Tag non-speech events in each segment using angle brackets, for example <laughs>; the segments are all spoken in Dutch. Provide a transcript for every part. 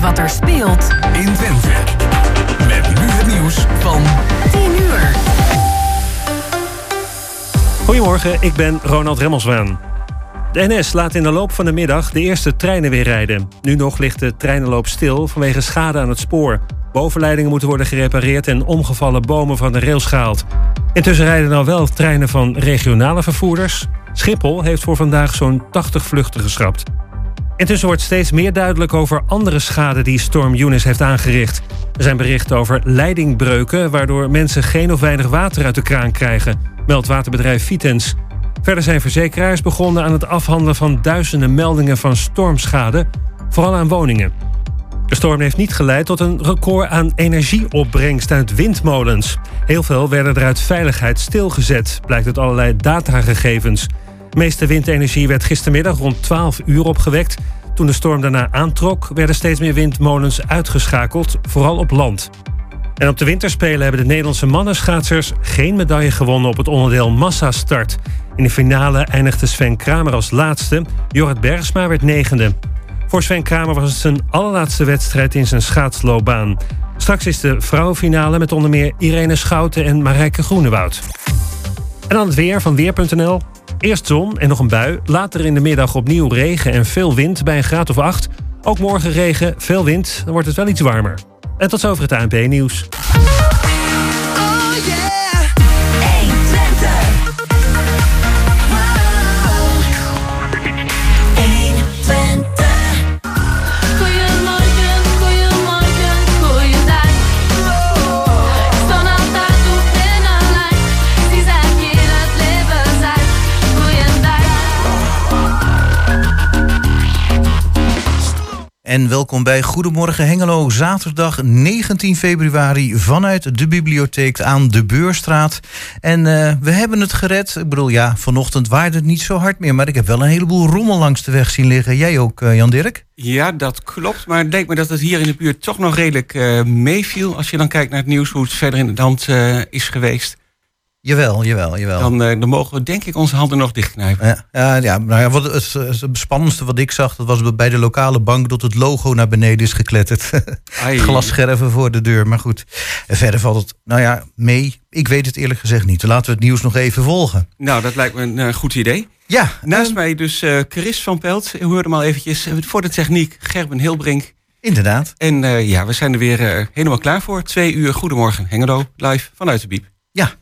wat er speelt in Twente. Met nu het nieuws van 10 uur. Goedemorgen, ik ben Ronald Remmelswaan. De NS laat in de loop van de middag de eerste treinen weer rijden. Nu nog ligt de treinenloop stil vanwege schade aan het spoor. Bovenleidingen moeten worden gerepareerd en omgevallen bomen van de rails gehaald. Intussen rijden nou wel treinen van regionale vervoerders. Schiphol heeft voor vandaag zo'n 80 vluchten geschrapt. Intussen wordt steeds meer duidelijk over andere schade die storm Eunice heeft aangericht. Er zijn berichten over leidingbreuken, waardoor mensen geen of weinig water uit de kraan krijgen, meldt waterbedrijf Vitens. Verder zijn verzekeraars begonnen aan het afhandelen van duizenden meldingen van stormschade, vooral aan woningen. De storm heeft niet geleid tot een record aan energieopbrengst uit windmolens. Heel veel werden er uit veiligheid stilgezet, blijkt uit allerlei datagegevens. De meeste windenergie werd gistermiddag rond 12 uur opgewekt. Toen de storm daarna aantrok, werden steeds meer windmolens uitgeschakeld, vooral op land. En op de winterspelen hebben de Nederlandse mannenschaatsers geen medaille gewonnen op het onderdeel massastart. In de finale eindigde Sven Kramer als laatste. Jorrit Bergsma werd negende. Voor Sven Kramer was het zijn allerlaatste wedstrijd in zijn schaatsloopbaan. Straks is de vrouwenfinale met onder meer Irene Schouten en Marijke Groenewoud. En dan het weer van Weer.nl. Eerst zon en nog een bui. Later in de middag opnieuw regen en veel wind bij een graad of 8. Ook morgen regen, veel wind. Dan wordt het wel iets warmer. En tot zover het ANP-nieuws. Goedemorgen, En welkom bij Goedemorgen Hengelo, zaterdag 19 februari vanuit de bibliotheek aan de Beurstraat. En eh, we hebben het gered. Ik bedoel, ja, vanochtend waarde het niet zo hard meer, maar ik heb wel een heleboel rommel langs de weg zien liggen. Jij ook, eh, Jan Dirk? Ja, dat klopt. Maar het lijkt me dat het hier in de buurt toch nog redelijk eh, meeviel. Als je dan kijkt naar het nieuws, hoe het verder in het land is geweest. Jawel, jawel, jawel. Dan, eh, dan mogen we denk ik onze handen nog dichtknijpen. Ja, ja, ja, nou ja wat het, het, spannendste wat ik zag, dat was bij de lokale bank dat het logo naar beneden is gekletterd. <laughs> Glasscherven voor de deur. Maar goed, en verder valt het, nou ja, mee. Ik weet het eerlijk gezegd niet. Laten we het nieuws nog even volgen. Nou, dat lijkt me een eh, goed idee. Ja, Naast mij dus eh Chris van Pelt. U hoorde hem al eventjes. Voor de techniek Gerben Hilbrink. inderdaad. En ja, we zijn er weer helemaal klaar voor. Twee uur Goedemorgen Hengelo, live vanuit de Biep. Ja.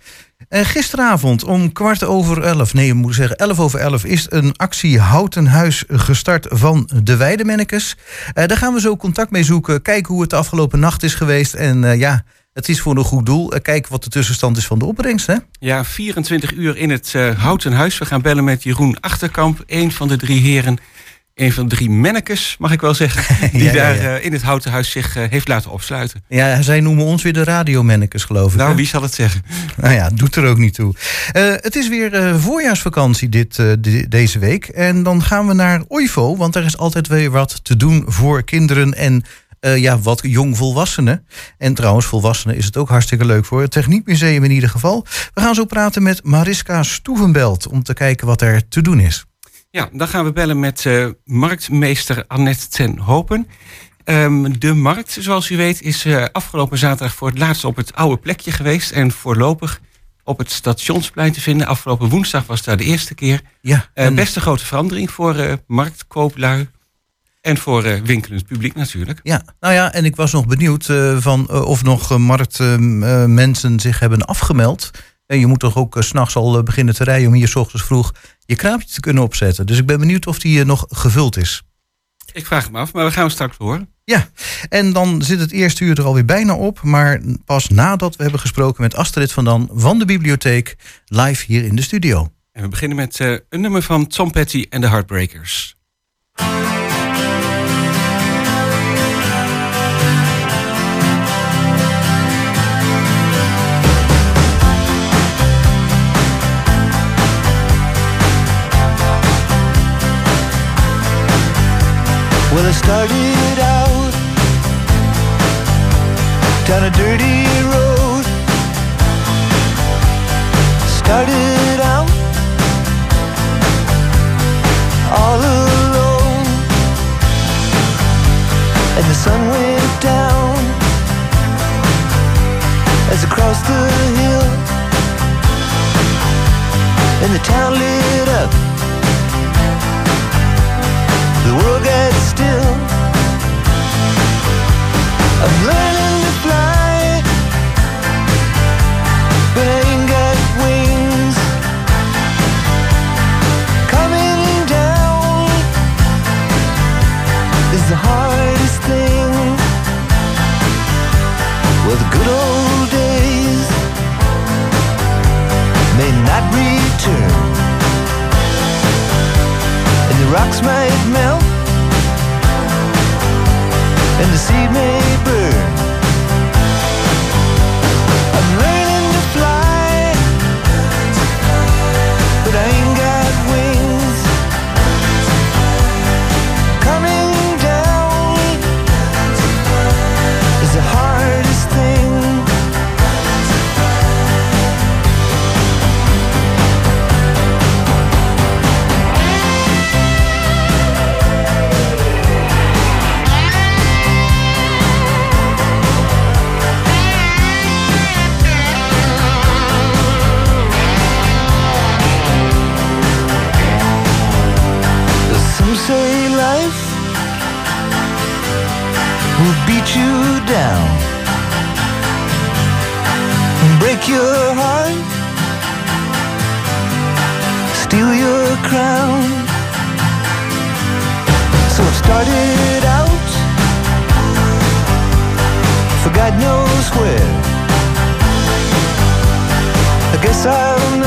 Eh, gisteravond om kwart over elf, nee, ik moet zeggen elf over elf, is een actie Houten Huis gestart van de Weidemennekes. Eh daar gaan we zo contact mee zoeken, kijken hoe het de afgelopen nacht is geweest. En eh, ja, het is voor een goed doel. Kijken wat de tussenstand is van de opbrengst, hè? Ja, 24 uur in het Houten Huis. We gaan bellen met Jeroen Achterkamp, een van de drie heren. Een van de drie mannekes, mag ik wel zeggen. Die <laughs> Ja, ja, daar ja. eh, in het Houten Huis zich eh, heeft laten opsluiten. Ja, zij noemen ons weer de radiomennekes, geloof ik. Nou, hè? wie zal het zeggen? Nou ja, doet er ook niet toe. Eh, het is weer voorjaarsvakantie dit, de- deze week. En dan gaan we naar Oivo, want er is altijd weer wat te doen voor kinderen en eh, ja, wat jongvolwassenen. En trouwens, volwassenen is het ook hartstikke leuk voor. Het Techniekmuseum in ieder geval. We gaan zo praten met Mariska Stoevenbelt om te kijken wat er te doen is. Ja, dan gaan we bellen met eh, marktmeester Annette ten Hopen. Ehm, de markt, zoals u weet, is eh, afgelopen zaterdag voor het laatst op het oude plekje geweest. En voorlopig op het stationsplein te vinden. Afgelopen woensdag was daar de eerste keer. Ja, Eh en- best een grote verandering voor eh marktkooplui. En voor winkelend publiek natuurlijk. Ja, nou ja, en ik was nog benieuwd van of nog marktmensen zich hebben afgemeld. En je moet toch ook s s'nachts al eh, beginnen te rijden om hier s ochtends vroeg je kraampje te kunnen opzetten. Dus ik ben benieuwd of die eh, nog gevuld is. Ik vraag het me af, maar we gaan hem straks horen. Ja, en dan zit het eerste uur er alweer bijna op. Maar pas nadat we hebben gesproken met Astrid van Dan van de bibliotheek live hier in de studio. En we beginnen met eh, een nummer van Tom Petty en de Heartbreakers. Well, I started out down a dirty road. Started out all alone. And the sun went down as across the hill and the town lit up. The world got still. I'm learning to fly, but I got wings. Coming down is the hardest thing. Well, the good old days may not return, and the rocks might and the sea may burn. silent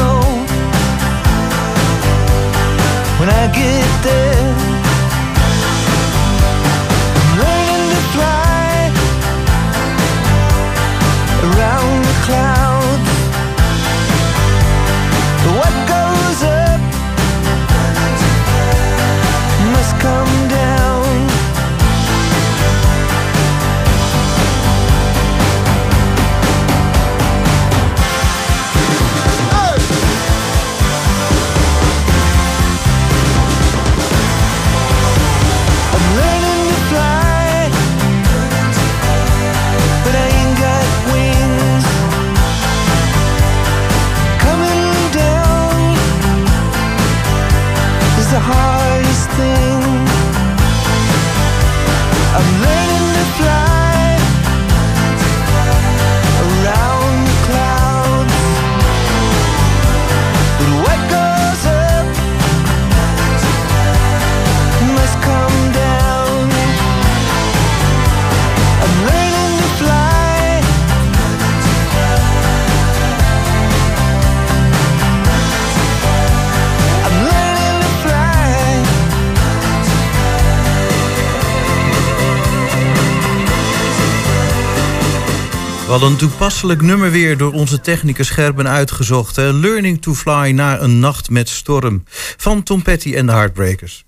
We hadden een toepasselijk nummer weer door onze technicus Gerben uitgezocht. hè. Learning to Fly na een nacht met storm. Van Tom Petty en de Heartbreakers.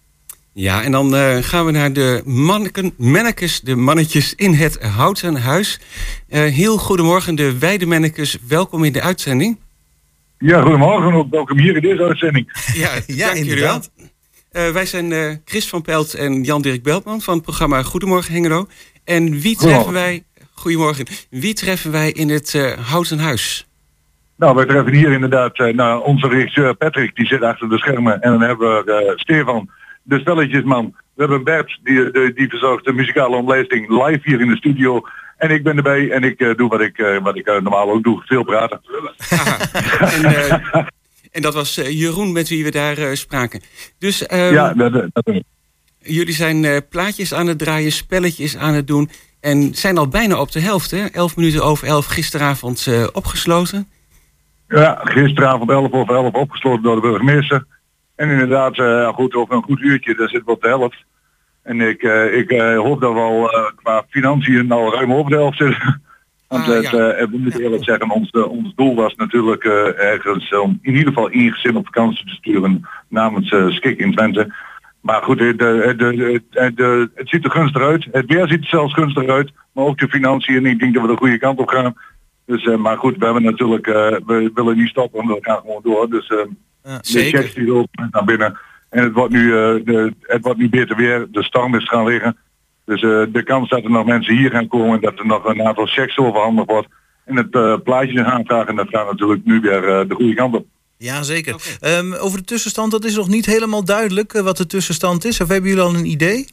Ja, en dan eh, gaan we naar de manneken, mannekes, de mannetjes in het houten huis. Eh, heel goedemorgen, de weidemannekes. Welkom in de uitzending. Ja, goedemorgen ook. Welkom hier in deze uitzending. <laughs> Ja, Ja, dank jullie wel. Eh, wij zijn eh, Chris van Pelt en Jan-Dirk Beltman van het programma Goedemorgen Hengelo. En wie treffen wij... Goedemorgen. Wie treffen wij in het eh, houten huis? Nou, wij treffen hier inderdaad eh, nou, onze regisseur Patrick, die zit achter de schermen. En dan hebben we eh, Stefan, de spelletjesman. We hebben Bert, die, de, die verzorgt de muzikale omlijsting live hier in de studio. En ik ben erbij en ik doe wat ik, wat ik normaal ook doe, veel praten. En, en dat was Jeroen met wie we daar spraken. Dus ehm, ja, dat, dat, dat- jullie zijn plaatjes aan het draaien, spelletjes aan het doen. En zijn al bijna op de helft, hè? Elf minuten over elf gisteravond eh, opgesloten. ja, gisteravond 11 over 11 opgesloten door de burgemeester. En inderdaad, eh, goed, over een goed uurtje, daar zitten we op de helft. En ik, eh, ik hoop dat we al qua financiën al ruim over de helft zitten. <laughs> Want Ah, het, ja. we moeten eerlijk zeggen, ons, ons doel was natuurlijk ergens om in ieder geval één gezin op vakantie te sturen namens Skik in Twente. Maar goed, de, de, de, het ziet er gunstig uit. Het weer ziet er zelfs gunstig uit. Maar ook de financiën. Ik denk dat we de goede kant op gaan. Dus, eh, maar goed, we hebben natuurlijk, eh, we willen niet stoppen, we gaan gewoon door. Dus eh, de checks die lopen naar binnen. En het wordt nu, de, het wordt nu beter weer. De storm is gaan liggen. Dus de kans dat er nog mensen hier gaan komen, dat er nog een aantal checks overhandigd wordt en het plaatje gaan vragen, dat gaat natuurlijk nu weer de goede kant op. Ja, zeker. Ehm, over de tussenstand, dat is nog niet helemaal duidelijk eh, wat de tussenstand is. Of hebben jullie al een idee?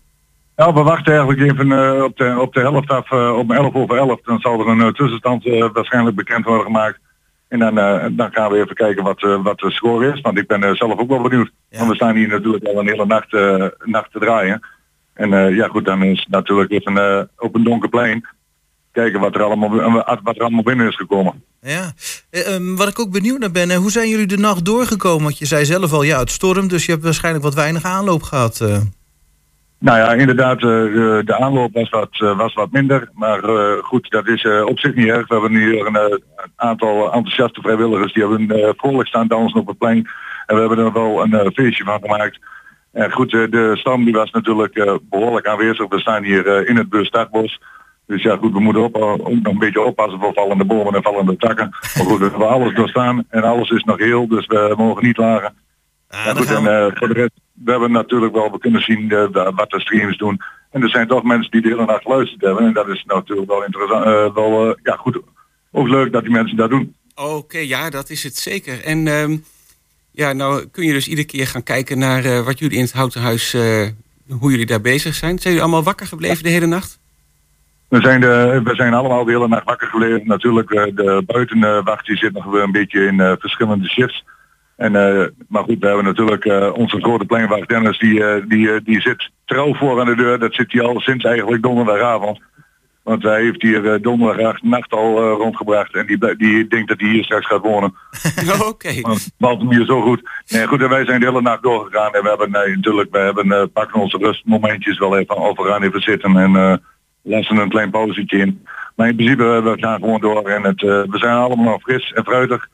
Nou, we wachten eigenlijk even eh, op, de, op de helft af, eh, om 11 over 11. Dan zal er een tussenstand eh, waarschijnlijk bekend worden gemaakt. En dan, eh, dan gaan we even kijken wat, eh, wat de score is. Want ik ben zelf ook wel benieuwd. Ja. Want we staan hier natuurlijk al een hele nacht, eh, nacht te draaien. En eh, ja goed, dan is het natuurlijk even eh, op een donker plein. Kijken wat er allemaal, wat er allemaal binnen is gekomen. Ja. Eh, ehm, wat ik ook benieuwd naar ben, hoe zijn jullie de nacht doorgekomen? Want je zei zelf al, ja, het stormt, dus je hebt waarschijnlijk wat weinig aanloop gehad. eh. Nou ja, inderdaad, eh, de, aanloop was wat, was wat minder. Maar goed, dat is op zich niet erg. We hebben hier een, aantal enthousiaste vrijwilligers die hebben vrolijk staan dansen op het plein. En we hebben er wel een feestje van gemaakt. En goed, de stam die was natuurlijk eh, behoorlijk aanwezig. We staan hier in het Bustakbos. Dus ja goed, we moeten op, ook nog een beetje oppassen voor vallende bomen en vallende takken. Maar goed, we hebben alles doorstaan en alles is nog heel, dus we mogen niet lagen. Ah, Ja, goed, en eh, voor de rest, we hebben natuurlijk wel we kunnen zien eh, da- wat de streams doen. En er zijn toch mensen die de hele nacht geluisterd hebben. En dat is natuurlijk wel interessant. eh, wel, ja goed, ook leuk dat die mensen dat doen. Oké, ja, dat is het zeker. En ehm, ja, nou kun je dus iedere keer gaan kijken naar wat jullie in het Houten Huis, eh, hoe jullie daar bezig zijn. Zijn jullie allemaal wakker gebleven de hele nacht? We zijn, de, we zijn allemaal de hele nacht wakker gebleven. Natuurlijk, eh, de buitenwacht die zit nog weer een beetje in eh, verschillende shifts. En, eh, maar goed, we hebben natuurlijk onze grote pleinwacht Dennis, die, die, die zit trouw voor aan de deur. Dat zit hij al sinds eigenlijk donderdagavond. Want hij heeft hier uh, donderdagnacht al rondgebracht en die, die denkt dat hij hier straks gaat wonen. <laughs> Oké. Want valt hem hier zo goed. Nee, goed, en wij zijn de hele nacht doorgegaan en we hebben nee, natuurlijk, we hebben pakken onze rustmomentjes wel even of we gaan even zitten en lassen een klein pauzetje in. Maar in principe, eh, we gaan gewoon door en het, eh, we zijn allemaal nog fris en fruitig.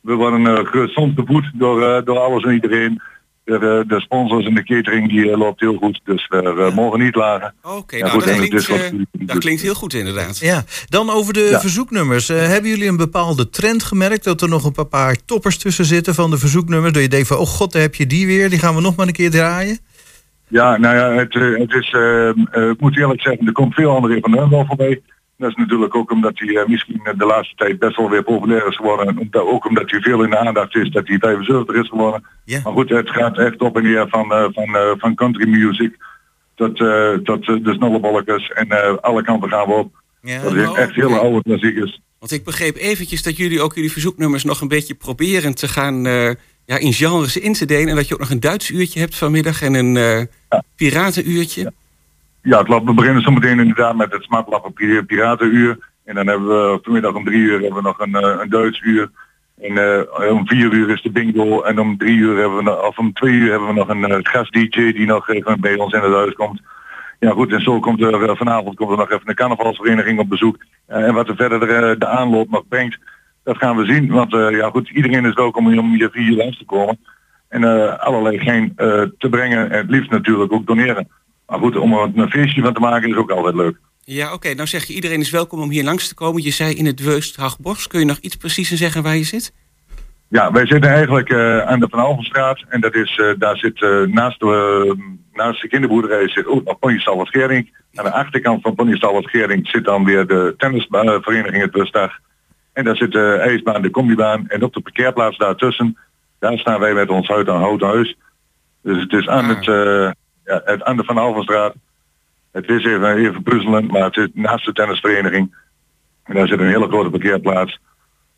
We worden uh, gezond gevoed door, eh, door alles en iedereen. De, de, sponsors en de catering die eh, loopt heel goed, dus we eh, mogen niet lagen. Oké, Ja, nou goed, dat, en het klinkt, wat- eh, dat klinkt heel goed inderdaad. Ja, dan over de Ja. verzoeknummers. Eh, hebben jullie een bepaalde trend gemerkt dat er nog een paar toppers tussen zitten van de verzoeknummers? Dat je denkt van, oh god, daar heb je die weer, die gaan we nog maar een keer draaien? Ja, nou ja, het, eh, het is, eh, eh, ik moet eerlijk zeggen, er komt veel andere van wel voorbij. Dat is natuurlijk ook omdat hij eh, misschien de laatste tijd best wel weer populair is geworden. En omdat, ook omdat hij veel in de aandacht is dat hij 75 is geworden. Maar goed, het gaat echt op en neer van, van, van country music tot, tot de snollebolletjes. En alle kanten gaan we op. Dat is oh, echt hele oude klassiekers. Want ik begreep eventjes dat jullie ook jullie verzoeknummers nog een beetje proberen te gaan ja, in genres in te delen. En dat je ook nog een Duits uurtje hebt vanmiddag en een eh Ja. piratenuurtje. Ja, het lab, we beginnen zo meteen inderdaad met het smartlappen Pi- Piratenuur. En dan hebben we vanmiddag om drie uur hebben we nog een, eh, een Duits uur. En eh, om vier uur is de bingo. En om drie uur hebben we nog, of om twee uur hebben we nog een eh, gast-dj die nog even bij ons in het huis komt. Ja goed, en zo komt er vanavond komt er nog even een carnavalsvereniging op bezoek. En wat er verder de, de aanloop nog brengt, dat gaan we zien. Want eh, ja goed, iedereen is welkom om hier- vier langs te komen. En eh, allerlei geen eh, te brengen en het liefst natuurlijk ook doneren. Maar goed, om er een feestje van te maken is ook altijd leuk. Ja, oké. Nou zeg je iedereen is welkom om hier langs te komen. Je zei in het Weust Hagbos. Kun je nog iets preciezer zeggen waar je zit? Ja, wij zitten eigenlijk aan de Van Alphenstraat en dat is, daar zit naast, de, naast de kinderboerderij zit ook nog wat Gering. Aan de achterkant van Ponjestal wat Gering zit dan weer de tennisvereniging het Bustdag. En daar zit de ijsbaan, de combibaan en op de parkeerplaats daartussen, daar staan wij met ons huid aan houten huis. Dus het is aan, Ah. het, eh, ja, het, aan de Van Alphenstraat. Het is even, even maar het zit naast de tennisvereniging. En daar zit een hele grote parkeerplaats.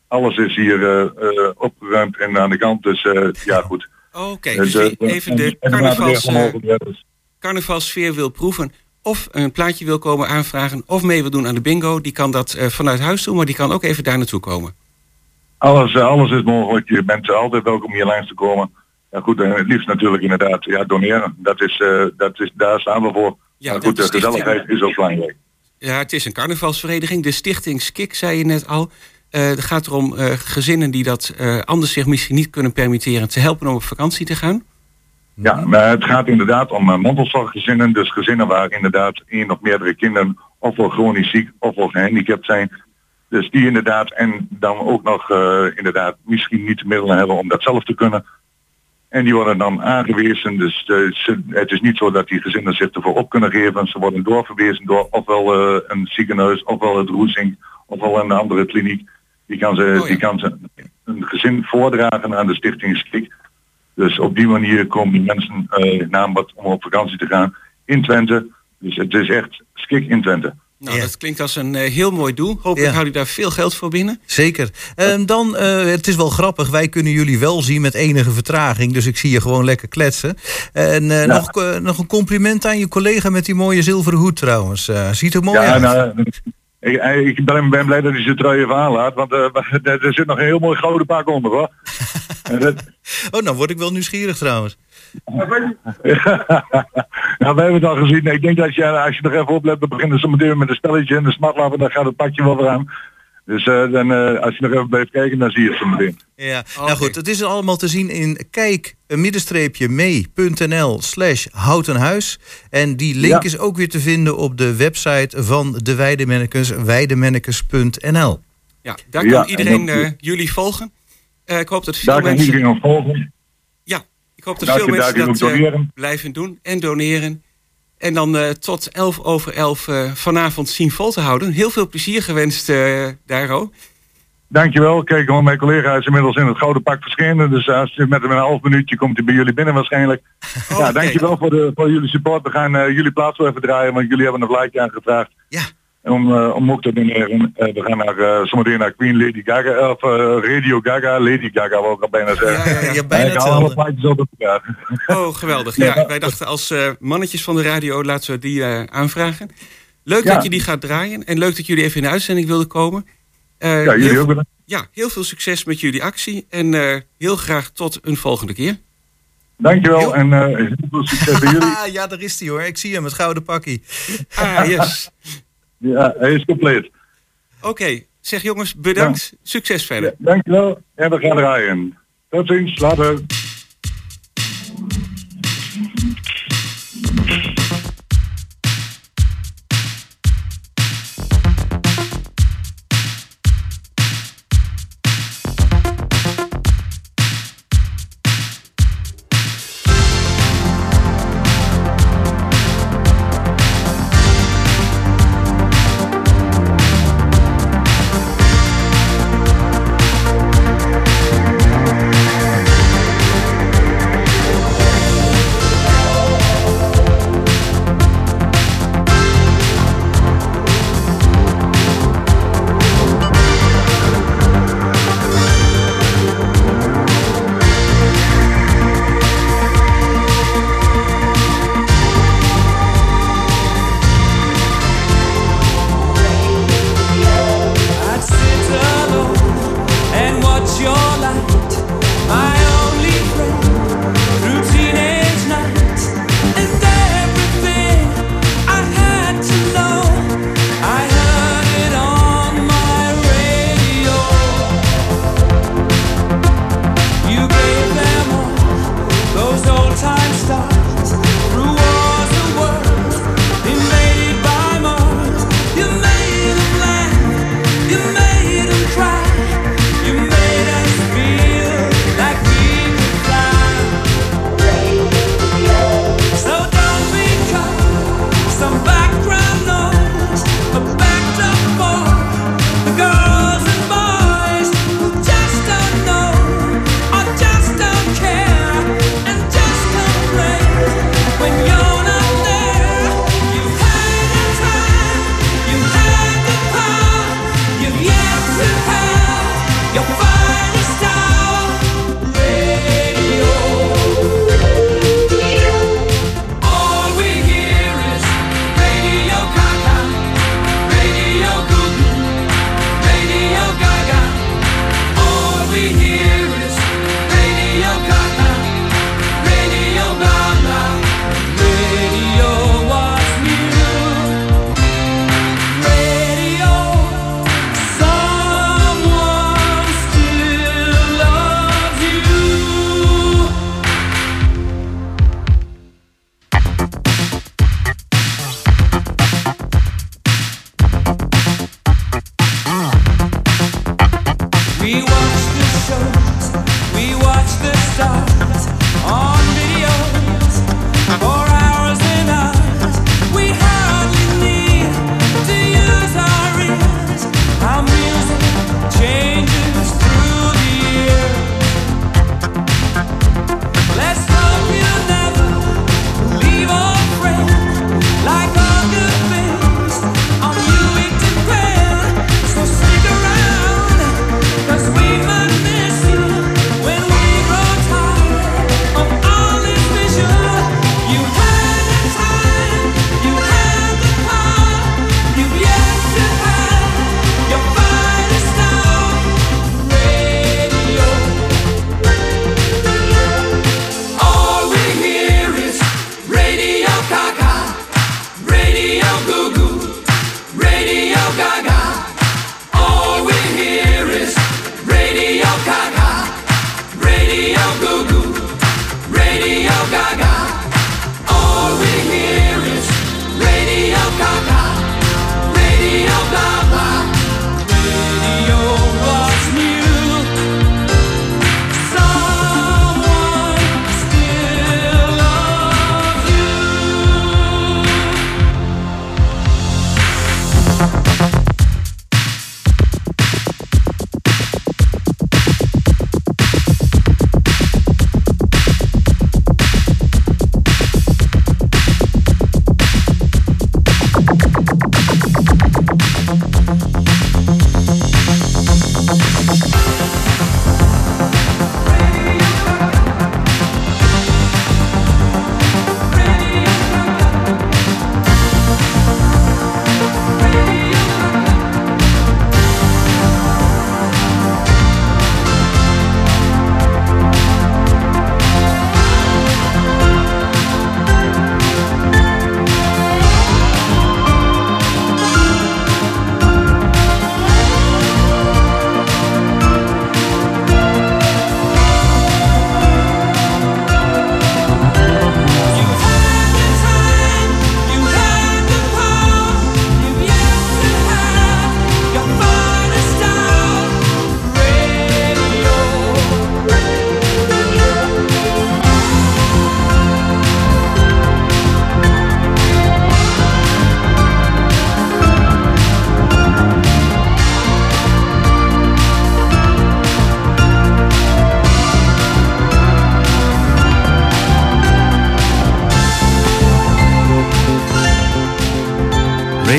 Alles is hier eh, eh, opgeruimd en aan de kant. Dus eh, ja, goed. Oké, Eh, dus even de carnavals, eh, carnavalsfeer wil proeven... of een plaatje wil komen aanvragen... of mee wil doen aan de bingo... die kan dat eh, vanuit huis doen... maar die kan ook even daar naartoe komen. Alles, eh, alles is mogelijk. Je bent altijd welkom hier langs te komen. Ja, goed, en het liefst natuurlijk inderdaad ja, doneren. Dat is, eh, dat is, daar staan we voor. Ja, maar goed, de gezelligheid is ook belangrijk. Ja, het is een carnavalsvereniging. De stichting Skik, zei je net al. Eh, het gaat erom eh, gezinnen die dat eh, anders zich misschien niet kunnen permitteren... te helpen om op vakantie te gaan. Ja, maar het gaat inderdaad om uh, mantelzorggezinnen. Dus gezinnen waar inderdaad één of meerdere kinderen ofwel chronisch ziek ofwel gehandicapt zijn. Dus die inderdaad en dan ook nog eh, inderdaad misschien niet de middelen hebben om dat zelf te kunnen. En die worden dan aangewezen. Dus eh, ze- het is niet zo dat die gezinnen zich ervoor op kunnen geven. Ze worden doorverwezen door ofwel eh, een ziekenhuis, ofwel het Roesing, ofwel een andere kliniek. Die kan ze, Oh ja. die kan ze een gezin voordragen aan de stichting Skik. Dus op die manier komen die mensen eh naar wat om op vakantie te gaan in Twente. Dus het is echt Skik in Twente. Nou, Ja. dat klinkt als een eh, heel mooi doel. Hopelijk Ja. houdt u daar veel geld voor binnen. Zeker. En dan, eh, het is wel grappig, wij kunnen jullie wel zien met enige vertraging. Dus ik zie je gewoon lekker kletsen. En eh, nog, nog een compliment aan je collega met die mooie zilveren hoed trouwens. Eh, ziet er mooi Ja, uit. nou, ik, ik ben, ben blij dat hij zijn trui even aanlaat, want eh, er er zit nog een heel mooi gouden pak onder hoor. <laughs> Dat- Oh, nou word ik wel nieuwsgierig trouwens. nou, <laughs> we hebben het al gezien. Ik denk dat je, als je nog even oplet, dan beginnen ze meteen met een stelletje en de smartlap en dan gaat het pakje wel weer aan. Dus eh, dan, eh, als je nog even blijft kijken, dan zie je het zo meteen. Ja, nou goed, het is allemaal te zien in kijk mee.nl slash houtenhuis. En die link Ja. is ook weer te vinden op de website van de Weidemennekes, weidemennekes.nl. Ja, daar kan en iedereen eh, jullie volgen. Eh, ik hoop dat veel Daar kan mensen... iedereen op volgen. Ja, ik hoop dat Daar veel daar mensen dat blijven doen en doneren. En dan eh, tot 11 over 11 eh, vanavond zien vol te houden. Heel veel plezier gewenst, eh Daro. Dankjewel. Kijk, gewoon mijn collega is inmiddels in het gouden pak verschenen. Dus als je met een half minuutje komt hij bij jullie binnen waarschijnlijk. Oh, ja, oké. dankjewel voor, de, voor jullie support. We gaan jullie plaats wel even draaien, want jullie hebben een like aangevraagd. Ja. Om, eh, om ook te doneren. Eh, we gaan naar, eh, zometeen naar Queen Lady Gaga, of eh, Radio Gaga, Lady Gaga wil ik al bijna zeggen. Ja, ja, bijna alle plaatjes op elkaar. Oh, geweldig. Ja, wij dachten als eh, mannetjes van de radio laten we die eh, aanvragen. Leuk Ja. dat je die gaat draaien. En leuk dat jullie even in de uitzending wilden komen. Eh, Ja, jullie heel, ook bedankt. ja, heel veel succes met jullie actie. En eh, heel graag tot een volgende keer. Dankjewel Heel- en eh, heel veel succes bij jullie. <laughs> Ja, daar is hij hoor. Ik zie hem, het gouden pakkie. Ah, yes. <laughs> Ja, hij is compleet. Oké, zeg jongens, bedankt. Succes verder. Ja, dankjewel en we gaan draaien. Tot ziens, later.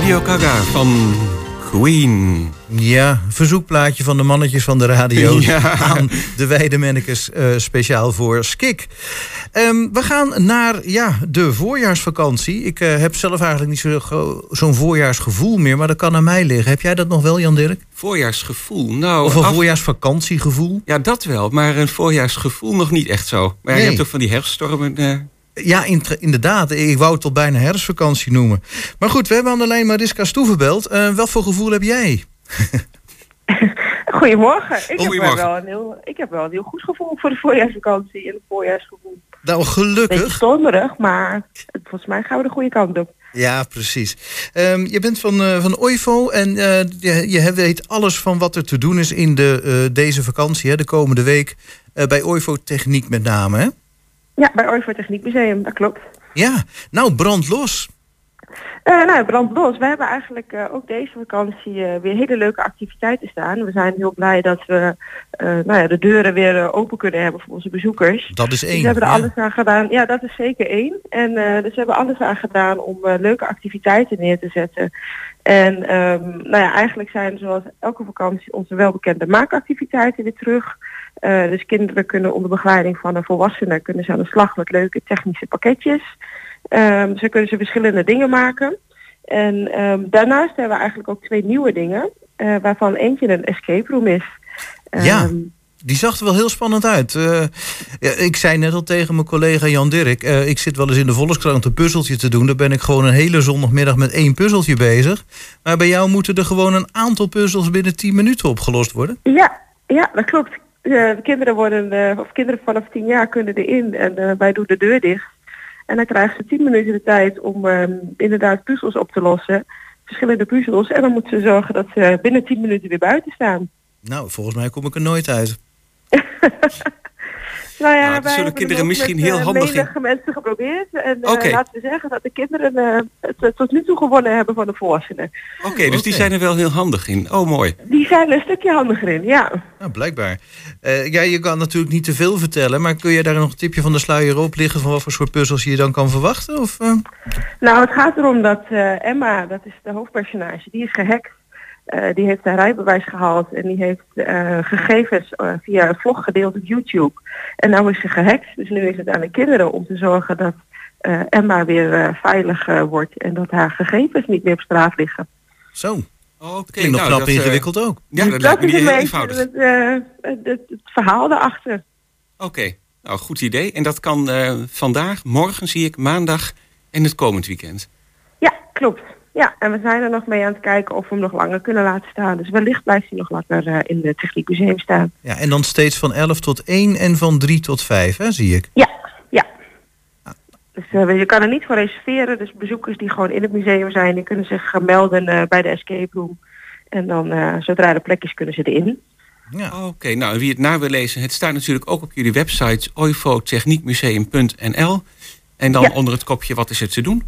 Radio Gaga van Queen. Ja, verzoekplaatje van de mannetjes van de radio <laughs> Ja. aan de Weidemannekes eh speciaal voor Skik. Ehm, we gaan naar ja, de voorjaarsvakantie. Ik eh, heb zelf eigenlijk niet zo- zo'n voorjaarsgevoel meer, maar dat kan aan mij liggen. Heb jij dat nog wel, Jan Dirk? Voorjaarsgevoel. Nou, Of een af- voorjaarsvakantiegevoel? Ja, dat wel. Maar een voorjaarsgevoel nog niet echt zo. Maar Nee. je hebt ook van die herfststormen. Ja, in- inderdaad. Ik wou het al bijna herfstvakantie noemen. Maar goed, we hebben aan de lijn Mariska Stoevenbelt. Eh wat voor gevoel heb jij? <laughs> Goedemorgen. Ik heb, wel een heel, ik heb wel een heel goed gevoel voor de voorjaarsvakantie en het voorjaarsgevoel. Nou, Beetje gelukkig. stormerig, maar het- volgens mij gaan we de goede kant op. Ja, precies. Ehm, je bent van, eh van OIVO en eh, je, je weet alles van wat er te doen is in de, eh, deze vakantie, hè, de komende week. eh, bij OIVO Techniek met name, hè? Ja, bij Orvo Techniek Museum, dat klopt. Ja, nou, brand los. Eh nou, brandlos. We hebben eigenlijk eh, ook deze vakantie eh, weer hele leuke activiteiten staan. We zijn heel blij dat we nou ja, de deuren weer open kunnen hebben voor onze bezoekers. Dat is Dus één. we hebben er ja. alles aan gedaan. Ja, dat is zeker één. En dus we hebben alles aan gedaan om leuke activiteiten neer te zetten. En ehm, nou ja, eigenlijk zijn zoals elke vakantie onze welbekende maakactiviteiten weer terug. Eh, dus kinderen kunnen onder begeleiding van een volwassene kunnen ze aan de slag met leuke technische pakketjes. Ehm zo kunnen ze verschillende dingen maken. En ehm, daarnaast hebben we eigenlijk ook twee nieuwe dingen, eh, waarvan eentje een escape room is. Ja. Ehm, Die zag er wel heel spannend uit. Eh, ik zei net al tegen mijn collega Jan Dirk... ik zit wel eens in de Volkskrant een puzzeltje te doen. Daar ben ik gewoon een hele zondagmiddag met één puzzeltje bezig. Maar bij jou moeten er gewoon een aantal puzzels binnen 10 minuten opgelost worden. Ja, ja, dat klopt. Eh, de kinderen worden, eh, of kinderen vanaf 10 jaar kunnen erin en eh, wij doen de deur dicht. En dan krijgen ze 10 minuten de tijd om ehm, inderdaad puzzels op te lossen. Verschillende puzzels. En dan moeten ze zorgen dat ze binnen 10 minuten weer buiten staan. Nou, volgens mij kom ik er nooit uit. <laughs> Nou ja, Nou, dat wij zullen hebben kinderen misschien heel eh, handig in- mensen geprobeerd. En eh, laten we zeggen dat de kinderen eh, het tot nu toe gewonnen hebben van de volwassenen. Oké, dus die zijn er wel heel handig in. Oh, mooi. Die zijn een stukje handiger in, ja. Nou, blijkbaar. Eh, ja, je kan natuurlijk niet te veel vertellen, maar kun je daar nog een tipje van de sluier op liggen van wat voor soort puzzels je je dan kan verwachten? Of, eh? Nou, het gaat erom dat eh, Emma, dat is de hoofdpersonage, die is gehackt. Eh, die heeft haar rijbewijs gehaald en die heeft eh, gegevens eh, via een vlog gedeeld op YouTube. En nou is ze gehackt, dus nu is het aan de kinderen om te zorgen dat eh, Emma weer eh, veilig wordt en dat haar gegevens niet meer op straat liggen. Zo, Oké, klinkt nog nou, knap dat, ingewikkeld ook. Ja, dat lijkt me is niet een beetje eenvoudig. het, eh, het, het- het verhaal daarachter. Oké, nou goed idee. En dat kan eh, vandaag, morgen zie ik, maandag en het komend weekend. Ja, klopt. Ja, en we zijn er nog mee aan het kijken of we hem nog langer kunnen laten staan. Dus wellicht blijft hij nog langer eh, in het Techniekmuseum staan. Ja, en dan steeds van 11 tot 1 en van 3 tot 5, hè, zie ik. Ja, ja. Dus eh, je kan er niet voor reserveren. Dus bezoekers die gewoon in het museum zijn, die kunnen zich eh, melden eh, bij de escape room. En dan, eh, zodra er plek is, kunnen ze erin. Ja. Oké, nou en wie het na wil lezen, het staat natuurlijk ook op jullie website oifotechniekmuseum.nl. En dan Ja. onder het kopje wat is er te doen.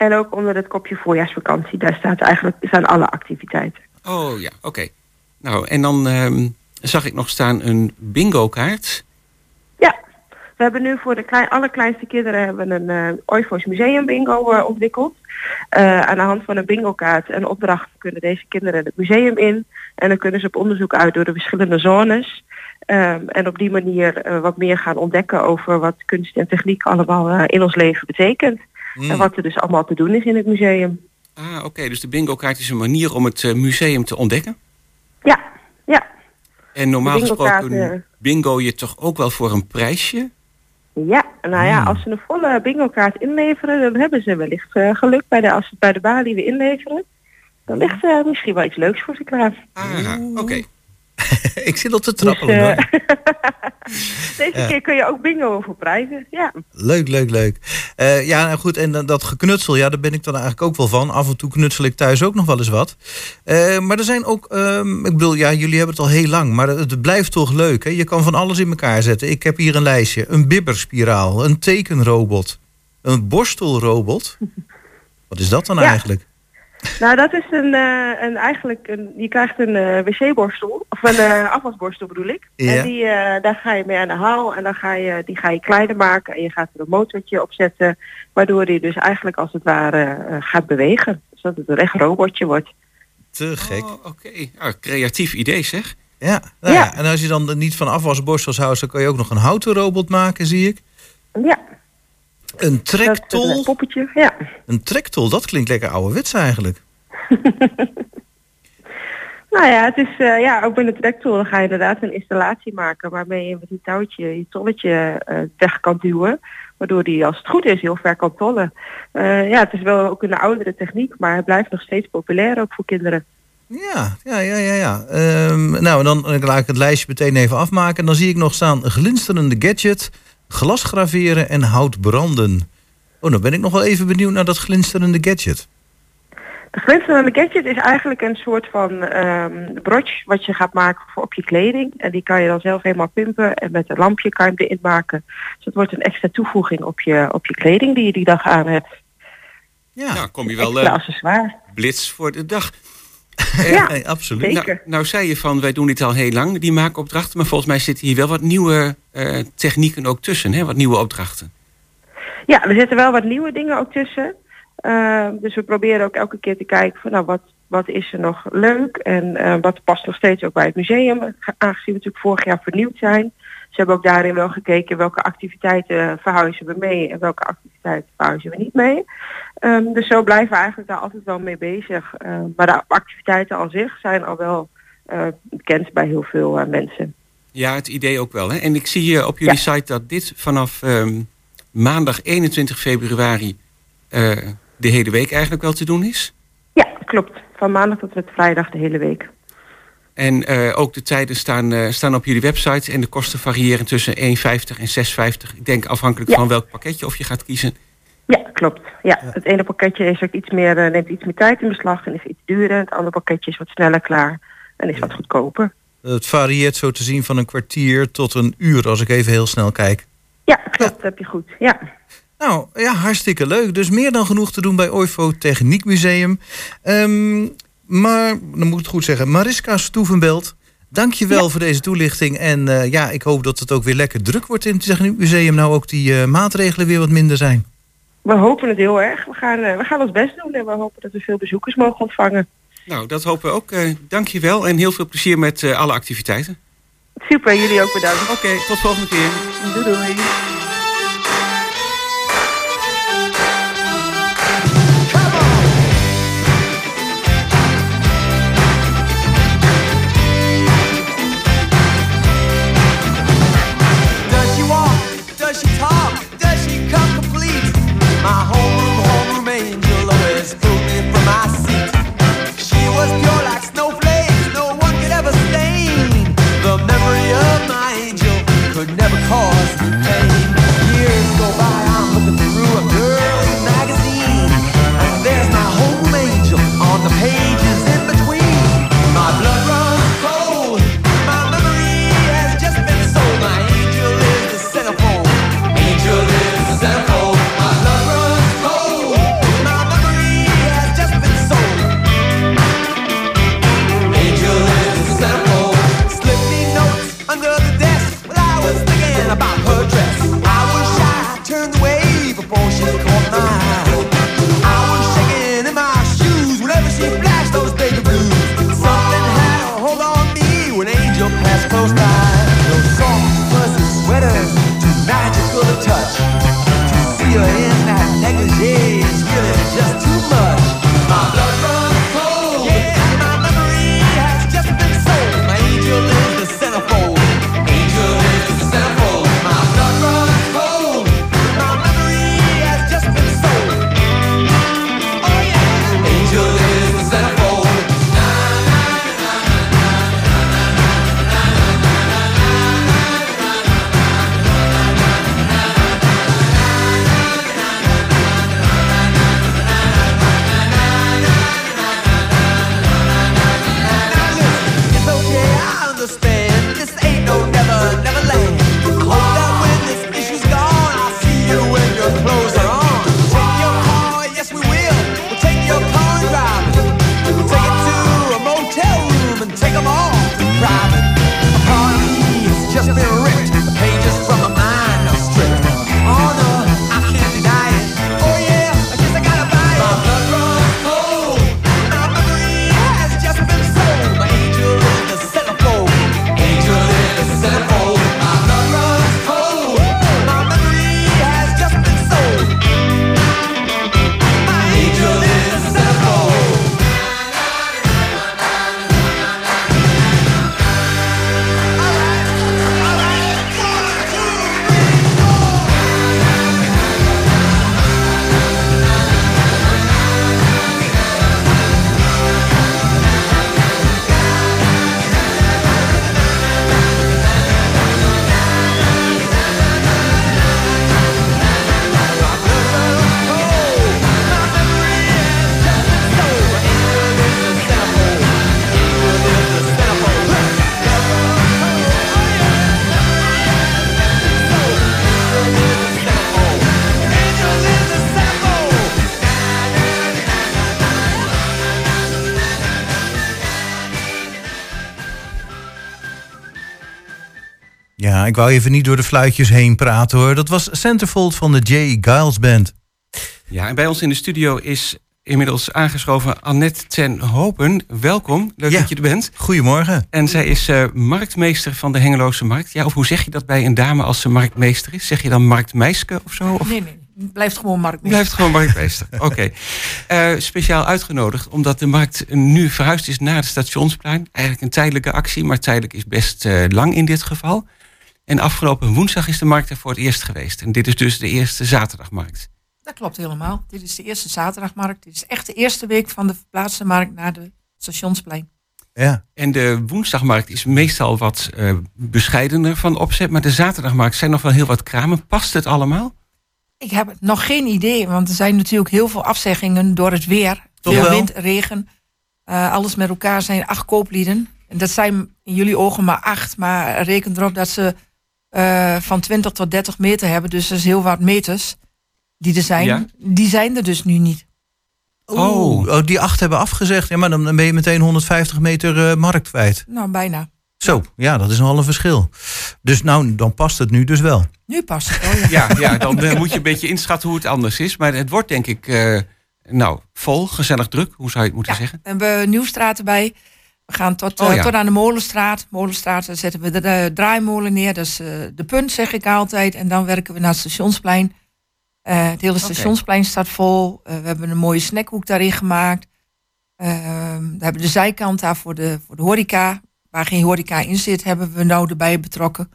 En ook onder het kopje voorjaarsvakantie. Daar staat eigenlijk, staan alle activiteiten. Oh ja, oké. Nou, en dan ehm, zag ik nog staan een bingo kaart. Ja, we hebben nu voor de klein, allerkleinste kinderen hebben we een eh Oifo's Museum Bingo eh, ontwikkeld. Eh, aan de hand van een bingo-kaart en opdracht kunnen deze kinderen het museum in. En dan kunnen ze op onderzoek uit door de verschillende zones. Ehm, en op die manier wat meer gaan ontdekken over wat kunst en techniek allemaal in ons leven betekent. Mm. En wat er dus allemaal te doen is in het museum. Ah, oké, dus de bingo kaart is een manier om het eh, museum te ontdekken. Ja, ja, En normaal bingo-kaart, gesproken eh, bingo je toch ook wel voor een prijsje? ja. Nou ja, als ze een volle bingo-kaart inleveren, dan hebben ze wellicht eh, geluk bij de, als ze het bij de balie weer inleveren. Dan ligt er misschien wel iets leuks voor ze klaar. Ah, oké. <laughs> ik zit al te Dus, trappelen. hoor. eh, <laughs> deze Ja. keer kun je ook bingo voor prijzen. Ja. Leuk, leuk, leuk. Eh, ja, nou goed, en dan dat geknutsel, ja, daar ben ik dan eigenlijk ook wel van. Af en toe knutsel ik thuis ook nog wel eens wat. Eh, maar er zijn ook, ehm, ik bedoel, ja, jullie hebben het al heel lang, maar het, het blijft toch leuk. Hè? Je kan van alles in elkaar zetten. Ik heb hier een lijstje. Een bibberspiraal, een tekenrobot, een borstelrobot. <laughs> Wat is dat dan Ja. eigenlijk? Nou, dat is een, eh, een eigenlijk een, je krijgt een eh, wc-borstel of een eh, afwasborstel bedoel ik. Ja. En die, eh, daar ga je mee aan de haal en dan ga je die ga je kleiner maken en je gaat er een motortje op zetten, waardoor die dus eigenlijk als het ware gaat bewegen, zodat het een echt robotje wordt. Te gek. Oh, Oké, Ah, creatief idee zeg. Ja, nou ja. Ja. En als je dan niet van afwasborstels houdt, dan kan je ook nog een houten robot maken, zie ik. Ja, Een is een trektol. poppetje. Ja. Een trektol, dat klinkt lekker ouderwets eigenlijk. <laughs> Nou ja, het is eh, ja, ook binnen het trektool dan ga je inderdaad een installatie maken waarmee je met een touwtje je tolletje eh, weg kan duwen. Waardoor die als het goed is heel ver kan tollen. Eh, ja, het is wel ook een oudere techniek, maar het blijft nog steeds populair ook voor kinderen. Ja, ja, ja, ja. ja. Ehm, nou, dan laat ik het lijstje meteen even afmaken. Dan zie ik nog staan glinsterende gadget, glas graveren en hout branden. Oh, dan ben ik nog wel even benieuwd naar dat glinsterende gadget. De glinsterende gadget is eigenlijk een soort van ehm broche wat je gaat maken voor op je kleding. En die kan je dan zelf helemaal pimpen en met een lampje kan je hem erin maken. Dus het wordt een extra toevoeging op je, op je kleding die je die dag aan hebt. Ja, Nou, kom je wel Extra eh, accessoire. blits voor de dag. Ja, nee, absoluut. zeker. Nou, nou zei je van, wij doen dit al heel lang, die maakopdrachten. Maar volgens mij zitten hier wel wat nieuwe eh, technieken ook tussen. Hè? Wat nieuwe opdrachten. Ja, er zitten wel wat nieuwe dingen ook tussen. Uh, dus we proberen ook elke keer te kijken van nou wat, wat is er nog leuk en uh, wat past nog steeds ook bij het museum, aangezien we natuurlijk vorig jaar vernieuwd zijn. Ze hebben ook daarin wel gekeken welke activiteiten verhuizen we mee en welke activiteiten verhuizen we niet mee. Um, dus zo blijven we eigenlijk daar altijd wel mee bezig. Uh, maar de activiteiten aan zich zijn al wel uh, bekend bij heel veel uh, mensen. Ja, het idee ook wel. Hè? En ik zie hier op jullie ja. site dat dit vanaf um, maandag 21 februari uh, de hele week eigenlijk wel te doen is. Ja, klopt. Van maandag tot met vrijdag de hele week. En uh, ook de tijden staan, uh, staan op jullie website en de kosten variëren tussen 1,50 en 6,50. Ik denk afhankelijk ja. van welk pakketje of je gaat kiezen. Ja, klopt. Ja, ja. Het ene pakketje is ook iets meer, uh, neemt iets meer tijd in beslag en is iets duurder. Het andere pakketje is wat sneller klaar en is ja. wat goedkoper. Het varieert zo te zien van een kwartier tot een uur, als ik even heel snel kijk. Ja, klopt. Dat heb je goed. Ja. Nou, ja, hartstikke leuk. Dus meer dan genoeg te doen bij OIFO Techniekmuseum. Um, maar, dan moet ik het goed zeggen, Mariska Stoevenbelt, dank je wel ja. voor deze toelichting. En uh, ja, ik hoop dat het ook weer lekker druk wordt in het Techniekmuseum. Nou ook die uh, maatregelen weer wat minder zijn. We hopen het heel erg. We gaan, uh, we gaan ons best doen en we hopen dat we veel bezoekers mogen ontvangen. Nou, dat hopen we ook. dank je wel en heel veel plezier met alle activiteiten. Super, jullie ook bedankt. Oké, okay, tot volgende keer. Doei doei. Ja, ik wou even niet door de fluitjes heen praten hoor. Dat was Centerfold van de J. Giles Band. Ja, en bij ons in de studio is inmiddels aangeschoven Annette ten Hopen. Welkom, leuk Ja. dat je er bent. Goedemorgen. En zij is eh, marktmeester van de Hengeloze Markt. Ja, of hoe zeg je dat bij een dame als ze marktmeester is? Zeg je dan marktmeiske of zo? Of Nee, nee. Het blijft gewoon marktmeester. blijft gewoon marktmeester? <laughs> Oké. Eh, speciaal uitgenodigd omdat de markt nu verhuisd is naar het stationsplein. Eigenlijk een tijdelijke actie, maar tijdelijk is best eh, lang in dit geval. En afgelopen woensdag is de markt er voor het eerst geweest. En dit is dus de eerste zaterdagmarkt. Dat klopt helemaal. Dit is de eerste zaterdagmarkt. Dit is echt de eerste week van de verplaatste markt naar de stationsplein. Ja. En de woensdagmarkt is meestal wat eh, bescheidener van opzet. Maar de zaterdagmarkt zijn nog wel heel wat kramen. Past het allemaal? Ik heb nog geen idee, want er zijn natuurlijk heel veel afzeggingen door het weer. Toch veel wel? wind, regen. Eh, alles met elkaar zijn acht kooplieden. En dat zijn in jullie ogen maar acht. Maar reken erop dat ze eh, van 20 tot 30 meter hebben. Dus dat is heel wat meters die er zijn. Ja. Die zijn er dus nu niet. Oh. oh, die acht hebben afgezegd. Ja, maar dan ben je meteen 150 meter eh, markt kwijt. Nou, bijna. Zo, ja, dat is nogal een verschil. Dus nou, dan past het nu dus wel. Nu past het wel, ja. Ja, ja dan eh, moet je een beetje inschatten hoe het anders is. Maar het wordt denk ik, eh, nou, vol, gezellig druk. Hoe zou je het moeten Ja, zeggen? we hebben Nieuwstraat erbij. We gaan tot, eh, Oh ja. tot aan de Molenstraat. Molenstraat, daar zetten we de, de draaimolen neer. Dat is eh, de punt, zeg ik altijd. En dan werken we naar het stationsplein. Eh, het hele stationsplein staat vol. Eh, we hebben een mooie snackhoek daarin gemaakt. Ehm, we hebben de zijkant daar voor de, voor de horeca. Waar geen horeca in zit, hebben we nou erbij betrokken.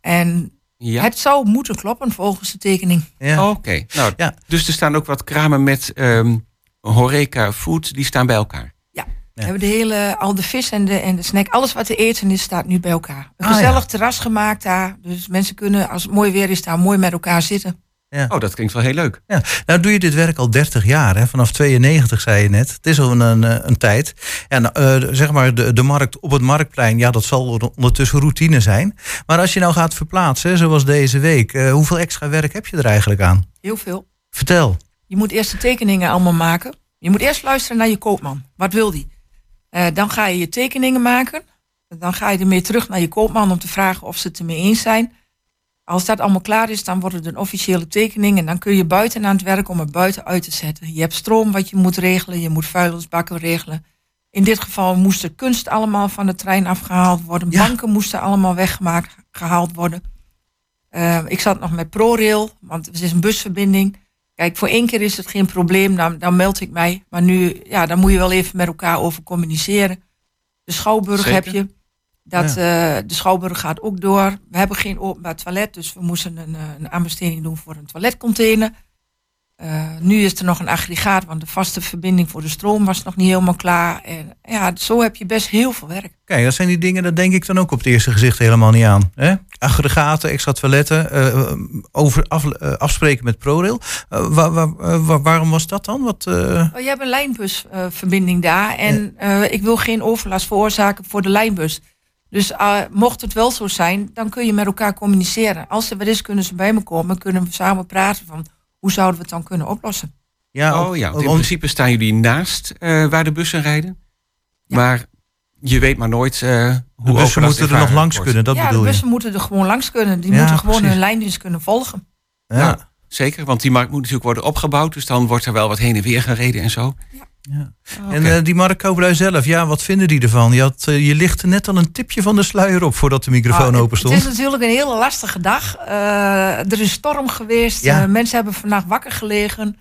En Ja. het zou moeten kloppen volgens de tekening. Ja. Oké, nou, Ja. dus er staan ook wat kramen met ehm horeca food, die staan bij elkaar. We hebben de hele, al de vis en de, en de snack, alles wat te eten is, staat nu bij elkaar. Een Ah, gezellig ja. terras gemaakt daar. Dus mensen kunnen, als het mooi weer is, daar mooi met elkaar zitten. Oh, dat klinkt wel heel leuk. Ja. Nou doe je dit werk al 30 jaar, hè? vanaf 92 zei je net. Het is al een, een, eh, een tijd. Ja, nou, eh, zeg maar, de, de markt op het marktplein, ja, dat zal ondertussen routine zijn. Maar als je nou gaat verplaatsen, zoals deze week, eh, hoeveel extra werk heb je er eigenlijk aan? Heel veel. Vertel. Je moet eerst de tekeningen allemaal maken. Je moet eerst luisteren naar je koopman. Wat wil die? Eh, dan ga je je tekeningen maken. Dan ga je ermee terug naar je koopman om te vragen of ze het ermee eens zijn. Als dat allemaal klaar is, dan wordt het een officiële tekening. En dan kun je buiten aan het werk om het buiten uit te zetten. Je hebt stroom wat je moet regelen. Je moet vuilnisbakken regelen. In dit geval moest de kunst allemaal van de trein afgehaald worden. Ja. Banken moesten allemaal weggemaakt, gehaald worden. Eh, ik zat nog met ProRail, want het is een busverbinding. Kijk, voor één keer is het geen probleem, dan, dan meld ik mij. Maar nu, ja, dan moet je wel even met elkaar over communiceren. De Schouwburg Zeker. heb je. Dat, eh, de Schouwburg gaat ook door. We hebben geen openbaar toilet, dus we moesten een, eh, een aanbesteding doen voor een toiletcontainer. Eh, nu is er nog een aggregaat, want de vaste verbinding voor de stroom was nog niet helemaal klaar. En ja, zo heb je best heel veel werk. Kijk, dat zijn die dingen, dat denk ik dan ook op het eerste gezicht helemaal niet aan. Hè? Aggregaten, extra toiletten, eh, over af, eh, afspreken met ProRail. Wa- wa- wa- waarom was dat dan? Wat, Oh, je hebt een lijnbusverbinding daar. En ik wil geen overlast veroorzaken voor de lijnbus. Dus mocht het wel zo zijn, dan kun je met elkaar communiceren. Als er wat is, kunnen ze bij me komen. Kunnen we samen praten van hoe zouden we het dan kunnen oplossen. ja, oh ja, in principe staan jullie naast eh, waar de bussen rijden. Ja. Maar je weet maar nooit eh hoe de bussen moeten er nog langs kunnen, dat ja, de je. bussen moeten er gewoon langs kunnen. Die Ja, moeten gewoon precies. hun lijndienst kunnen volgen. Ja. Nou, zeker, want die markt moet natuurlijk worden opgebouwd. Dus dan wordt er wel wat heen en weer gereden en zo. Ja. Oké. En eh, die Mark Kooplui zelf, ja, wat vinden die ervan? Je, had, eh, je lichtte net al een tipje van de sluier op voordat de microfoon Ah, open het, stond. het is natuurlijk een hele lastige dag. Eh, er is storm geweest. Ja. Eh, mensen hebben vannacht wakker gelegen.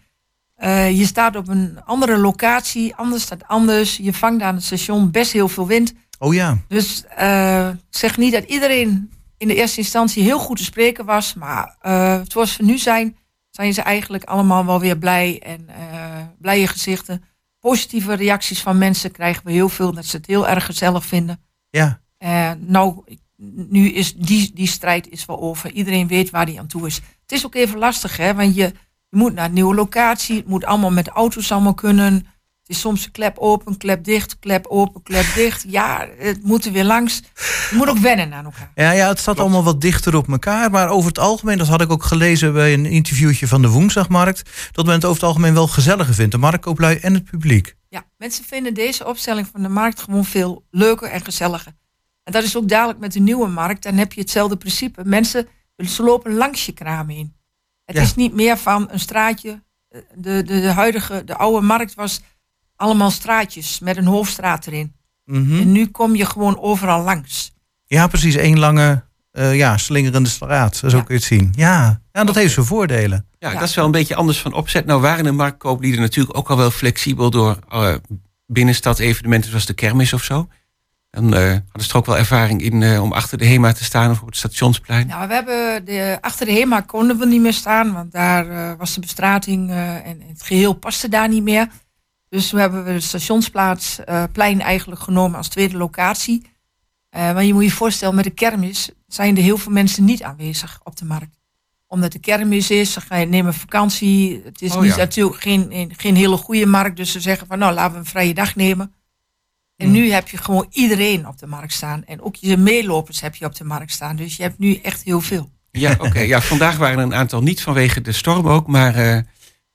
Eh, je staat op een andere locatie. Anders staat anders. Je vangt aan het station best heel veel wind. Oh ja, Dus eh, zeg niet dat iedereen in de eerste instantie heel goed te spreken was. Maar eh, zoals we nu zijn, zijn ze eigenlijk allemaal wel weer blij. En eh, blije gezichten. Positieve reacties van mensen krijgen we heel veel. Dat ze het heel erg gezellig vinden. ja. Eh, nou, nu is die, die strijd is wel over. Iedereen weet waar die aan toe is. Het is ook even lastig, hè? Want je, je moet naar een nieuwe locatie. Het moet allemaal met auto's allemaal kunnen. Het is soms een klep open, klep dicht, klep open, klep dicht. Ja, het moet er weer langs. Je moet ook wennen aan elkaar. Ja, ja, het staat allemaal wat dichter op elkaar. Maar over het algemeen, dat had ik ook gelezen bij een interviewtje van de Woensdagmarkt. Dat men het over het algemeen wel gezelliger vindt. De marktkooplui en het publiek. Ja, mensen vinden deze opstelling van de markt gewoon veel leuker en gezelliger. En dat is ook dadelijk met de nieuwe markt. Dan heb je hetzelfde principe. Mensen ze lopen langs je kraam heen. Het Ja. is niet meer van een straatje. De, de, de huidige, de oude markt was allemaal straatjes met een hoofdstraat erin. Mhm. En nu kom je gewoon overal langs. Ja, precies. één lange, eh, ja, slingerende straat. Zo Ja. kun je het zien. Ja, ja dat heeft zijn voordelen. Ja, Ja. dat is wel een beetje anders van opzet. Nou waren de marktkooplieden natuurlijk ook al wel flexibel door eh binnenstad evenementen zoals de kermis of zo. Dan eh, hadden ze er ook wel ervaring in eh, om achter de HEMA te staan of op het stationsplein. Nou, we hebben de, achter de HEMA konden we niet meer staan, want daar eh, was de bestrating eh, en het geheel paste daar niet meer. Dus toen hebben we de stationsplaats eh, eigenlijk genomen als tweede locatie. Eh, maar je moet je voorstellen, met de kermis zijn er heel veel mensen niet aanwezig op de markt. Omdat de kermis is, ze gaan nemen vakantie. Het is Oh, niet, ja. natuurlijk geen, geen hele goede markt, dus ze zeggen van nou laten we een vrije dag nemen. En Hmm. nu heb je gewoon iedereen op de markt staan. En ook je meelopers heb je op de markt staan. Dus je hebt nu echt heel veel. Ja, oké. Ja, vandaag waren er een aantal niet vanwege de storm ook, maar eh,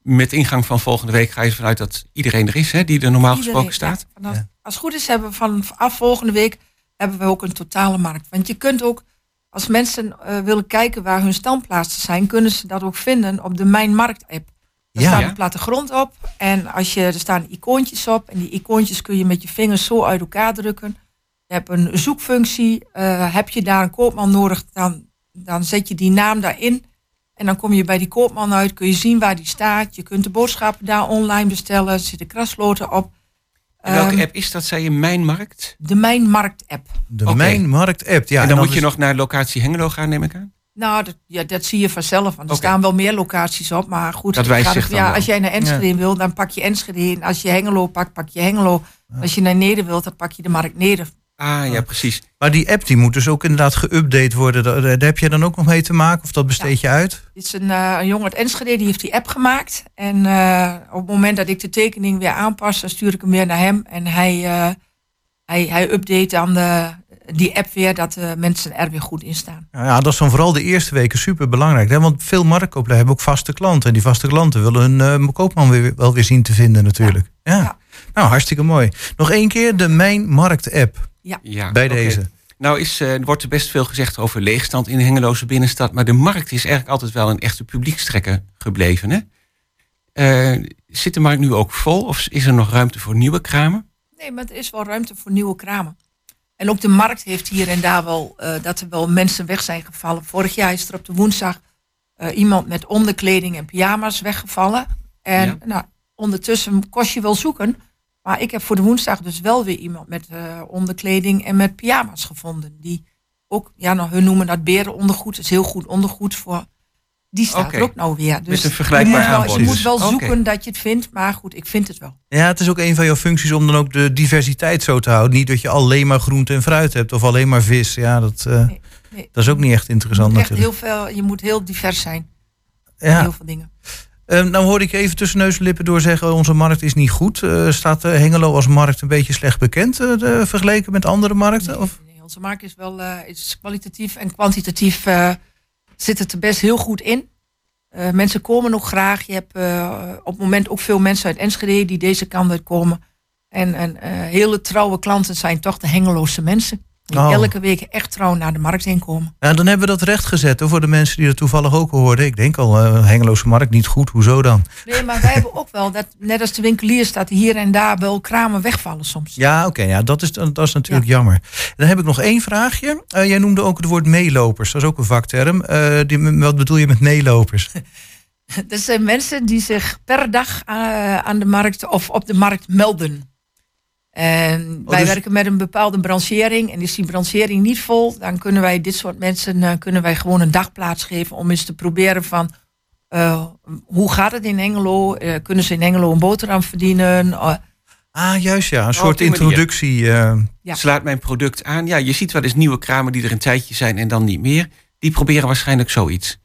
met ingang van volgende week ga je ervan uit dat iedereen er is, hè, die er normaal Iedereen, gesproken staat. ja, vanaf- Ja. Als het goed is hebben we vanaf volgende week hebben we ook een totale markt. Want je kunt ook, als mensen eh, willen kijken waar hun standplaatsen zijn, kunnen ze dat ook vinden op de Mijn Markt app. Er Ja. staat Ja. een plattegrond op en als je, er staan icoontjes op en die icoontjes kun je met je vingers zo uit elkaar drukken. Je hebt een zoekfunctie, eh, heb je daar een koopman nodig, dan, dan zet je die naam daarin. En dan kom je bij die koopman uit, kun je zien waar die staat. Je kunt de boodschappen daar online bestellen, er zitten krasloten op. En welke Ehm, app is dat, zei je? Mijn Markt? De Mijn Markt app. De Oké. Mijn Markt app. Ja, en dan moet is- je nog naar locatie Hengelo gaan, neem ik aan? Nou, dat, ja, dat zie je vanzelf. Want er staan wel meer locaties op. Maar goed, Dat wijst zich dan ja, wel. als jij naar Enschede wil, dan pak je Enschede. En als je Hengelo pakt, pak je Hengelo. Als je naar Neder wilt, dan pak je de Markt Neder. Ah, ja, precies. Maar die app die moet dus ook inderdaad geüpdate worden. Daar, daar heb je dan ook nog mee te maken? Of dat besteed je uit? Dit is een, eh, een jongen uit Enschede, die heeft die app gemaakt. En eh, op het moment dat ik de tekening weer aanpas, dan stuur ik hem weer naar hem. En hij, eh, hij, hij update dan de, die app weer, dat de mensen er weer goed in staan. Ja, dat is dan vooral de eerste weken super belangrijk. Hè? Want veel marktkooplui hebben ook vaste klanten. En die vaste klanten willen hun koopman weer, wel weer zien te vinden natuurlijk. Ja. Ja. Nou, hartstikke mooi. Nog één keer de Mijn Markt app Ja, bij oké. deze. Nou is, eh, er wordt er best veel gezegd over leegstand in de Hengeloze binnenstad. Maar de markt is eigenlijk altijd wel een echte publiekstrekker gebleven. Hè? Eh, zit de markt nu ook vol of is er nog ruimte voor nieuwe kramen? Nee, maar er is wel ruimte voor nieuwe kramen. En ook de markt heeft hier en daar wel eh, dat er wel mensen weg zijn gevallen. Vorig jaar is er op de woensdag eh, iemand met onderkleding en pyjama's weggevallen. En Ja. nou, ondertussen kost je wel zoeken. Maar ik heb voor de woensdag dus wel weer iemand met eh, onderkleding en met pyjama's gevonden. Die ook, ja, nou, hun noemen dat berenondergoed. Dat is heel goed ondergoed voor. Die staat er ook nou weer. Dus een vergelijkbaar je moet wel. Je moet wel zoeken dat je het vindt. Maar goed, ik vind het wel. Ja, het is ook een van jouw functies om dan ook de diversiteit zo te houden. Niet dat je alleen maar groente en fruit hebt of alleen maar vis. Ja, dat, eh, Nee, nee. dat is ook niet echt interessant Echt natuurlijk. heel veel, je moet heel divers zijn. Ja. Heel veel dingen. Eh, nou hoorde ik even tussen neus en lippen door zeggen... onze markt is niet goed. Eh, staat eh, Hengelo als markt een beetje slecht bekend... eh, de- vergeleken met andere markten? Of? Nee, onze markt is wel is kwalitatief en kwantitatief zit het er best heel goed in. Mensen komen nog graag. Je hebt op het moment ook veel mensen uit Enschede die deze kant uit komen. En, en hele trouwe klanten zijn toch de Hengeloze mensen. Die Oh. elke week echt trouw naar de markt heen komen. Ja, dan hebben we dat recht gezet hoor, voor de mensen die dat toevallig ook hoorden. Ik denk al, eh Hengeloze markt niet goed. Hoezo dan? Nee, maar wij hebben ook wel, dat, net als de winkeliers, dat hier en daar wel kramen wegvallen soms. Ja, oké. ja, dat, is, dat is natuurlijk jammer. Dan heb ik nog één vraagje. Eh, jij noemde ook het woord meelopers. Dat is ook een vakterm. Eh, die, wat bedoel je met meelopers? Dat <laughs> zijn mensen die zich per dag aan de markt of op de markt melden. En wij dus- werken met een bepaalde branchering. En is die branchering niet vol, dan kunnen wij dit soort mensen eh, kunnen wij gewoon een dagplaats geven om eens te proberen van eh, hoe gaat het in Hengelo? Eh, kunnen ze in Hengelo een boterham verdienen? Ah, juist ja. Een soort introductie. eh, Ja. Slaat mijn product aan. Ja, je ziet wel eens nieuwe kramen die er een tijdje zijn en dan niet meer. Die proberen waarschijnlijk zoiets.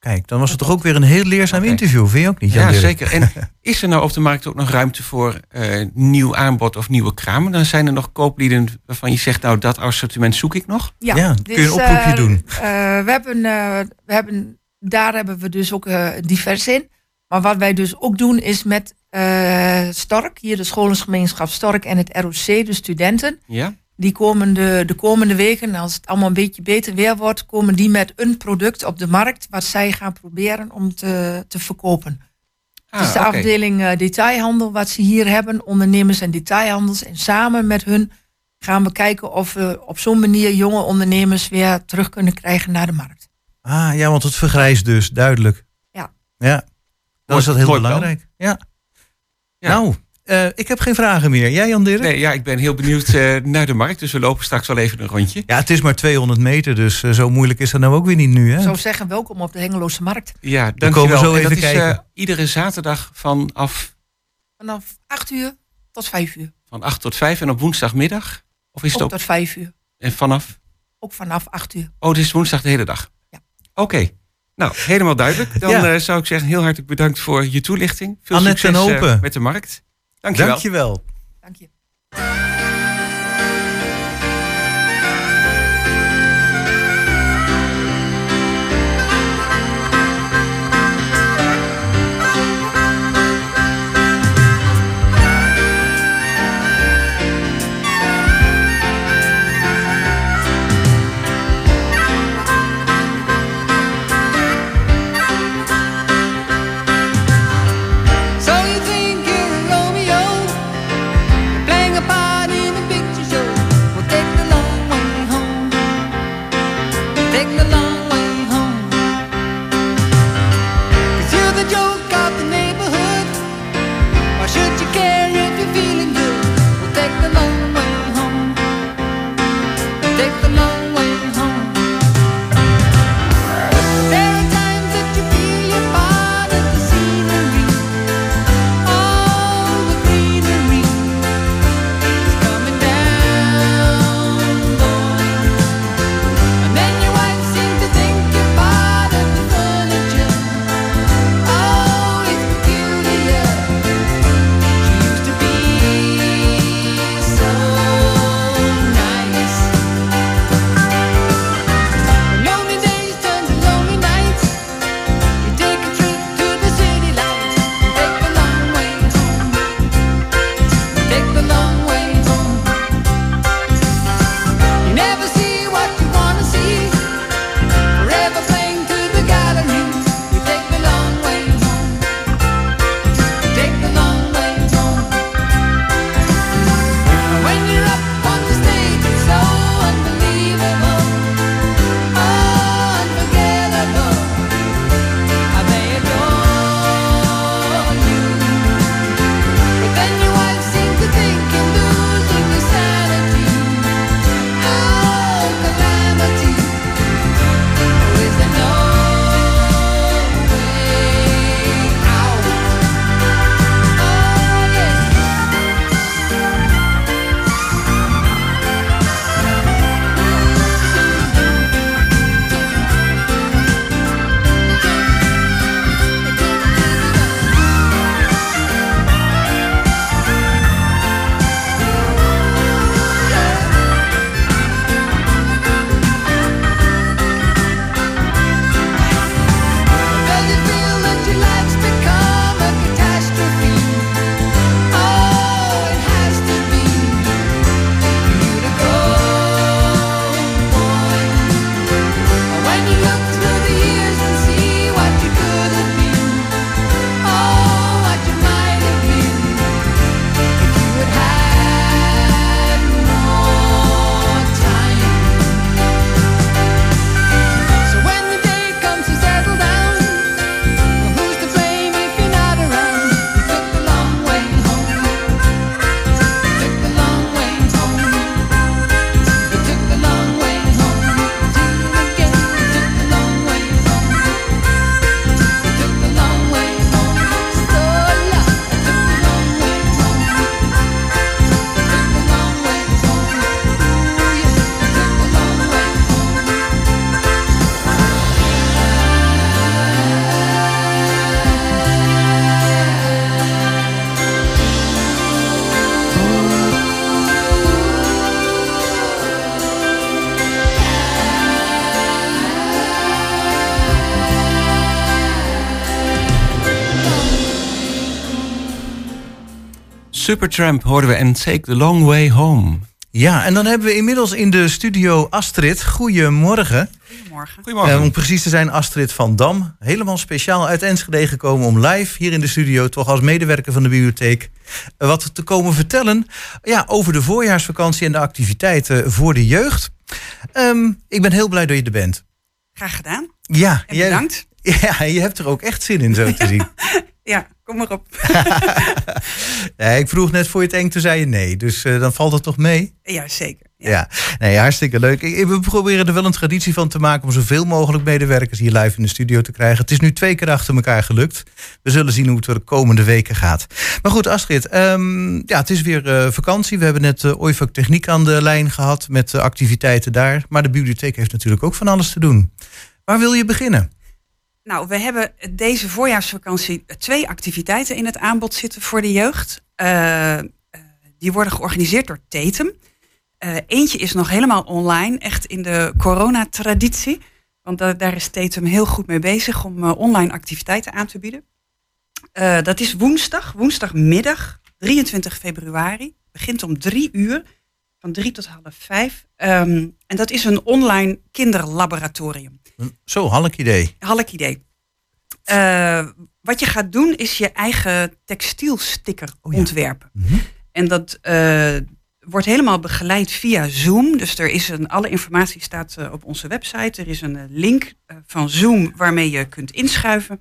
Kijk, dan was het toch ook weer een heel leerzaam interview. Vind je ook niet? Ja, zeker. En <laughs> is er nou op de markt ook nog ruimte voor eh, nieuw aanbod of nieuwe kramen? Dan zijn er nog kooplieden waarvan je zegt, nou dat assortiment zoek ik nog. Ja, Ja, kun je een oproepje eh, doen. eh, we hebben, eh, we hebben, daar hebben we dus ook divers in. Maar wat wij dus ook doen is met eh, Stork, hier de scholingsgemeenschap Stork en het ROC, de studenten. Ja? Die komen de, de komende weken, als het allemaal een beetje beter weer wordt, komen die met een product op de markt wat zij gaan proberen om te, te verkopen. het is de Ah, oké. afdeling eh, detailhandel wat ze hier hebben, ondernemers en detailhandels. En samen met hun gaan we kijken of we op zo'n manier jonge ondernemers weer terug kunnen krijgen naar de markt. Ah, ja, want het vergrijst dus, duidelijk. Ja. Ja, dan is dat heel belangrijk. Ja. Ja. Nou, eh, ik heb geen vragen meer. Jij, Jan Dirk? Nee, ja, ik ben heel benieuwd eh, naar de markt. Dus we lopen straks wel even een rondje. Ja, het is maar 200 meter, dus eh, zo moeilijk is dat nou ook weer niet nu, hè? Ik zou zeggen, welkom op de Hengeloze Markt. Ja, komen we dankjewel. zo En even dat is kijken. eh, iedere zaterdag vanaf Vanaf 8 uur tot 5 uur. van 8 tot 5 en op woensdagmiddag? Of is het Ook tot 5 uur. En vanaf? Ook vanaf 8 uur. Oh, het is woensdag de hele dag? Ja. Oké. Nou, helemaal duidelijk. Dan Ja. eh, zou ik zeggen, heel hartelijk bedankt voor je toelichting. Veel Annette succes met de markt. Dankjewel. Dankjewel. Dank je. Supertramp hoorden we en Take the Long Way Home. Ja, en dan hebben we inmiddels in de studio Astrid. Goedemorgen. Goedemorgen. Goedemorgen. Eh, om precies te zijn, Astrid van Dam. Helemaal speciaal uit Enschede gekomen om live hier in de studio, toch als medewerker van de bibliotheek, eh, wat te komen vertellen ja, over de voorjaarsvakantie en de activiteiten voor de jeugd. Ehm, ik ben heel blij dat je er bent. Graag gedaan. Ja, En jij- bedankt. <laughs> Ja, je hebt er ook echt zin in, zo te <laughs> zien. Ja, kom maar op. <laughs> Ik vroeg net voor je het eng, toen zei je nee. Dus eh, dan valt het toch mee? Ja, zeker. Ja, nee, hartstikke leuk. We proberen er wel een traditie van te maken om zoveel mogelijk medewerkers hier live in de studio te krijgen. Het is nu twee keer achter elkaar gelukt. We zullen zien hoe het er de komende weken gaat. Maar goed, Astrid, ehm, ja, het is weer eh, vakantie. We hebben net uh, Techniek aan de lijn gehad met de activiteiten daar. Maar de bibliotheek heeft natuurlijk ook van alles te doen. Waar wil je beginnen? Nou, we hebben deze voorjaarsvakantie twee activiteiten in het aanbod zitten voor de jeugd. Eh, eh, die worden georganiseerd door Tetum. Eh, eentje is nog helemaal online, echt in de coronatraditie. Want da- daar is Tetum heel goed mee bezig om online activiteiten aan te bieden. Dat is woensdag, woensdagmiddag, 23 februari. Begint om drie uur, van drie tot half vijf. Ehm, en dat is een online kinderlaboratorium. Zo, halk idee. Halk idee. Eh, wat je gaat doen is je eigen textielsticker Oh ja. ontwerpen. Mhm. En dat eh, wordt helemaal begeleid via Zoom. Dus er is een, alle informatie staat eh, op onze website. Er is een link van Zoom waarmee je kunt inschuiven.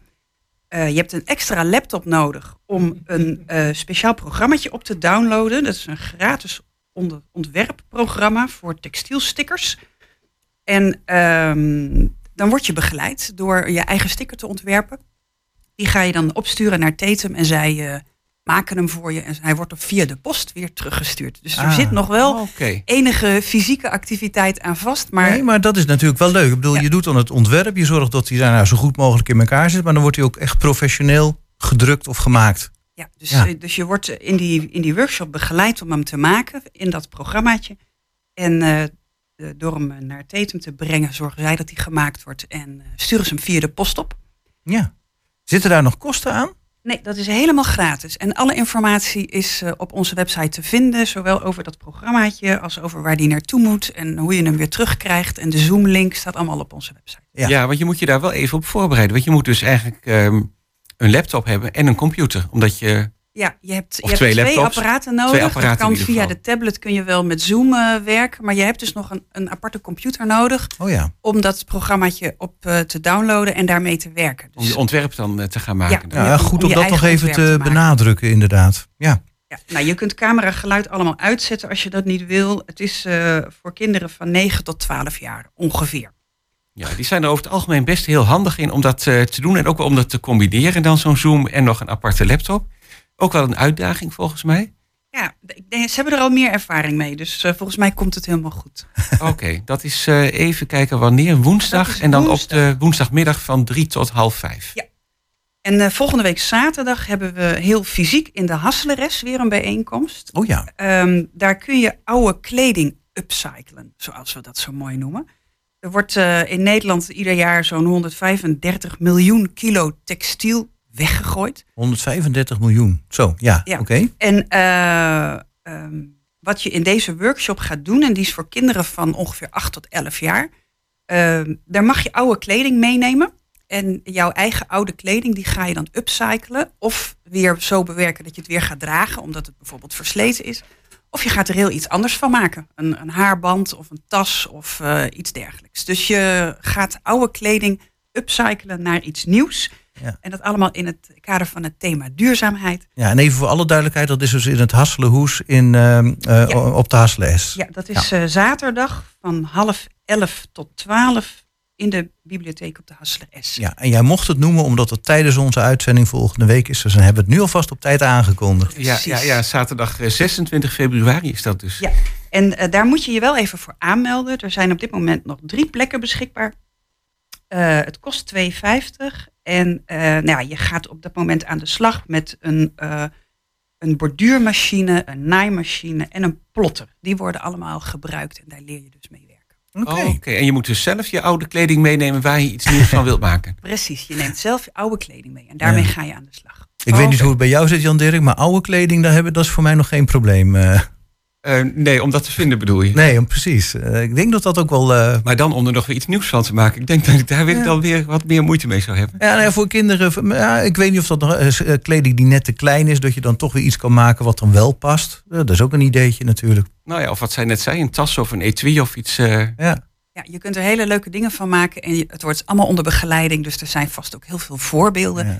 Je hebt een extra laptop nodig om een speciaal programmaatje op te downloaden. Dat is een gratis ontwerpprogramma voor textielstickers. En ehm, dan word je begeleid door je eigen sticker te ontwerpen. Die ga je dan opsturen naar Tetum en zij eh, maken hem voor je. En hij wordt op via de post weer teruggestuurd. Dus er Ah. zit nog wel enige fysieke activiteit aan vast. Maar Nee, maar dat is natuurlijk wel leuk. Ik bedoel, Ja. je doet dan het ontwerp. Je zorgt dat hij daar nou zo goed mogelijk in elkaar zit. Maar dan wordt hij ook echt professioneel gedrukt of gemaakt. Ja, dus, Ja. eh, dus je wordt in die, in die workshop begeleid om hem te maken in dat programmaatje. En eh, de- door hem eh, naar Tetum te brengen, zorgen zij dat hij gemaakt wordt. En eh, sturen ze hem via de post op. Ja. Zitten daar nog kosten aan? Nee, dat is helemaal gratis. En alle informatie is eh, op onze website te vinden. Zowel over dat programmaatje als over waar die naartoe moet. En hoe je hem weer terugkrijgt. En de Zoom-link staat allemaal op onze website. Ja. Ja. want je moet je daar wel even op voorbereiden. Want je moet dus eigenlijk ehm, een laptop hebben en een computer. Omdat je... Ja, je hebt, je hebt twee apparaten nodig. Twee apparaten dat kan via de tablet kun je wel met Zoom eh, werken. Maar je hebt dus nog een, een aparte computer nodig Oh ja. om dat programmaatje op eh, te downloaden en daarmee te werken. Om Dus, je ontwerp dan eh, te gaan maken. Ja. ja goed om om dat nog even te benadrukken, inderdaad. Ja. ja, nou, je kunt camera, geluid allemaal uitzetten als je dat niet wil. Het is voor kinderen van 9 tot 12 jaar ongeveer. Ja, die zijn er over het algemeen best heel handig in om dat te doen. En ook wel om dat te combineren dan zo'n Zoom en nog een aparte laptop. Ook wel een uitdaging volgens mij. Ja, ze hebben er al meer ervaring mee. Dus eh, volgens mij komt het helemaal goed. Oké, dat is eh, even kijken wanneer. Woensdag. En dan woensdag. op de woensdagmiddag van drie tot half vijf. Ja. En eh, volgende week zaterdag hebben we heel fysiek in de Hasseleres weer een bijeenkomst. Oh ja. Ehm, daar kun je oude kleding upcyclen, zoals we dat zo mooi noemen. Er wordt in Nederland ieder jaar zo'n 135 miljoen kilo textiel weggegooid. 135 miljoen. Zo, ja. Ja. Oké. En eh, ehm, wat je in deze workshop gaat doen, en die is voor kinderen van ongeveer 8 tot 11 jaar, ehm, daar mag je oude kleding meenemen. En jouw eigen oude kleding, die ga je dan upcyclen. Of weer zo bewerken dat je het weer gaat dragen, omdat het bijvoorbeeld versleten is. Of je gaat er heel iets anders van maken. Een, een haarband of een tas of eh, iets dergelijks. Dus je gaat oude kleding upcyclen naar iets nieuws. Ja. En dat allemaal in het kader van het thema duurzaamheid. Ja, en even voor alle duidelijkheid, dat is dus in het Hasselenhoes in, ehm, eh, Ja. op de Hasseles. Ja, dat is eh, zaterdag van half elf tot twaalf in de bibliotheek op de Hassler S. Ja, en jij mocht het noemen omdat het tijdens onze uitzending volgende week is. Dus dan hebben we het nu alvast op tijd aangekondigd. Ja, ja, ja, zaterdag eh, 26 februari is dat dus. Ja. En eh, daar moet je je wel even voor aanmelden. Er zijn op dit moment nog drie plekken beschikbaar. Eh, het kost 2,50. En eh, nou ja, je gaat op dat moment aan de slag met een, eh, een borduurmachine, een naaimachine en een plotter. Die worden allemaal gebruikt en daar leer je dus mee werken. Oké. Oh, Oké, en je moet dus zelf je oude kleding meenemen waar je iets nieuws van wilt maken. <laughs> Precies, je neemt zelf je oude kleding mee en daarmee Ja. ga je aan de slag. Ik weet niet hoe het bij jou zit, Jan Dirk, maar oude kleding, daar hebben, dat is voor mij nog geen probleem. eh. Eh, nee, om dat te vinden bedoel je? Nee, precies. Eh, ik denk dat dat ook wel... eh, Maar dan om er nog weer iets nieuws van te maken. Ik denk dat ik daar weer, Ja. dan weer wat meer moeite mee zou hebben. Ja, nou ja, voor kinderen, ja, ik weet niet of dat nog kleding die net te klein is, dat je dan toch weer iets kan maken wat dan wel past. Dat is ook een ideetje natuurlijk. Nou ja, of wat zij net zei, een tas of een etui of iets. eh, Ja. Ja, je kunt er hele leuke dingen van maken. En je- het wordt allemaal onder begeleiding. Dus er zijn vast ook heel veel voorbeelden. Ja.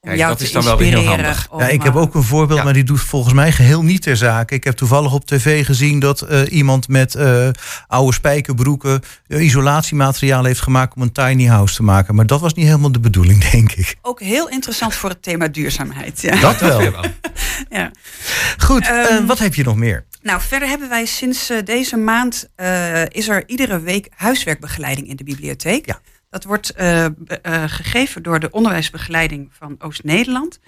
Kijk, jou dat te is dan wel weer heel handig. ja, ik heb eh, ook een voorbeeld, ja. maar die doet volgens mij geheel niet ter zake. Ik heb toevallig op tv gezien dat eh, iemand met eh, oude spijkerbroeken isolatiemateriaal heeft gemaakt om een tiny house te maken. Maar dat was niet helemaal de bedoeling, <laughs> denk ik. ook heel interessant voor het thema duurzaamheid. Ja. Dat wel. <laughs> Ja. Goed, eh, Ehm, wat heb je nog meer? Nou, verder hebben wij sinds deze maand eh, is er iedere week huiswerkbegeleiding in de bibliotheek. Ja. Dat wordt eh, eh, gegeven door de onderwijsbegeleiding van Oost-Nederland.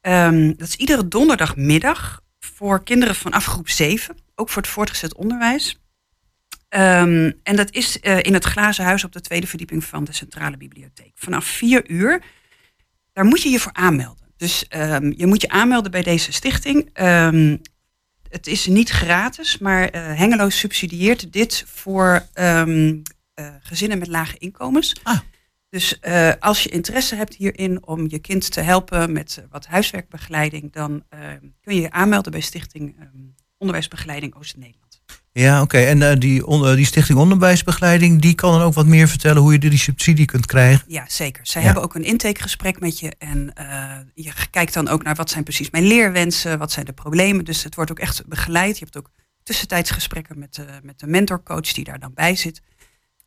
Ehm, dat is iedere donderdagmiddag voor kinderen vanaf groep 7, ook voor het voortgezet onderwijs. Ehm, en dat is eh, in het glazen huis op de tweede verdieping van de Centrale Bibliotheek. Vanaf 4 uur. Daar moet je je voor aanmelden. Dus ehm, je moet je aanmelden bij deze stichting. Het is niet gratis, maar Hengelo subsidieert dit voor gezinnen met lage inkomens. Ah. Dus eh, als je interesse hebt hierin om je kind te helpen met eh, wat huiswerkbegeleiding, dan ehm, kun je je aanmelden bij Stichting ehm, Onderwijsbegeleiding Oost-Nederland. Ja, oké. En eh, die, on- eh, die stichting onderwijsbegeleiding, die kan dan ook wat meer vertellen hoe je die subsidie kunt krijgen. Ja, zeker. Zij Ja. hebben ook een intakegesprek met je. En eh, je kijkt dan ook naar wat zijn precies mijn leerwensen, wat zijn de problemen. Dus het wordt ook echt begeleid. Je hebt ook tussentijdsgesprekken met, met de mentorcoach die daar dan bij zit.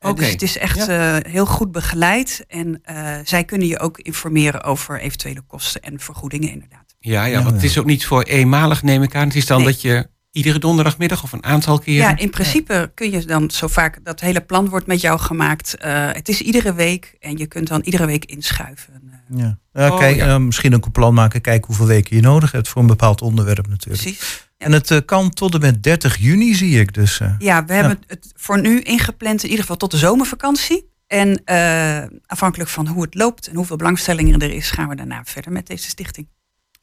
Eh, Oké. Dus het is echt eh, heel goed begeleid. En eh, zij kunnen je ook informeren over eventuele kosten en vergoedingen inderdaad. Ja, ja, Ja, want het is ook niet voor eenmalig, neem ik aan. Het is dan Nee. dat je iedere donderdagmiddag of een aantal keren... Ja, in principe kun je dan zo vaak, dat hele plan wordt met jou gemaakt. Eh, het is iedere week en je kunt dan iedere week inschuiven. Eh, Ja. Ja, Oh, kijk, ja. eh, misschien een plan maken, kijken hoeveel weken je nodig hebt voor een bepaald onderwerp natuurlijk. precies. En het eh, kan tot en met 30 juni, zie ik. Dus, eh, Ja, we hebben het voor nu ingepland, in ieder geval tot de zomervakantie. En eh, afhankelijk van hoe het loopt en hoeveel belangstelling er is, gaan we daarna verder met deze stichting.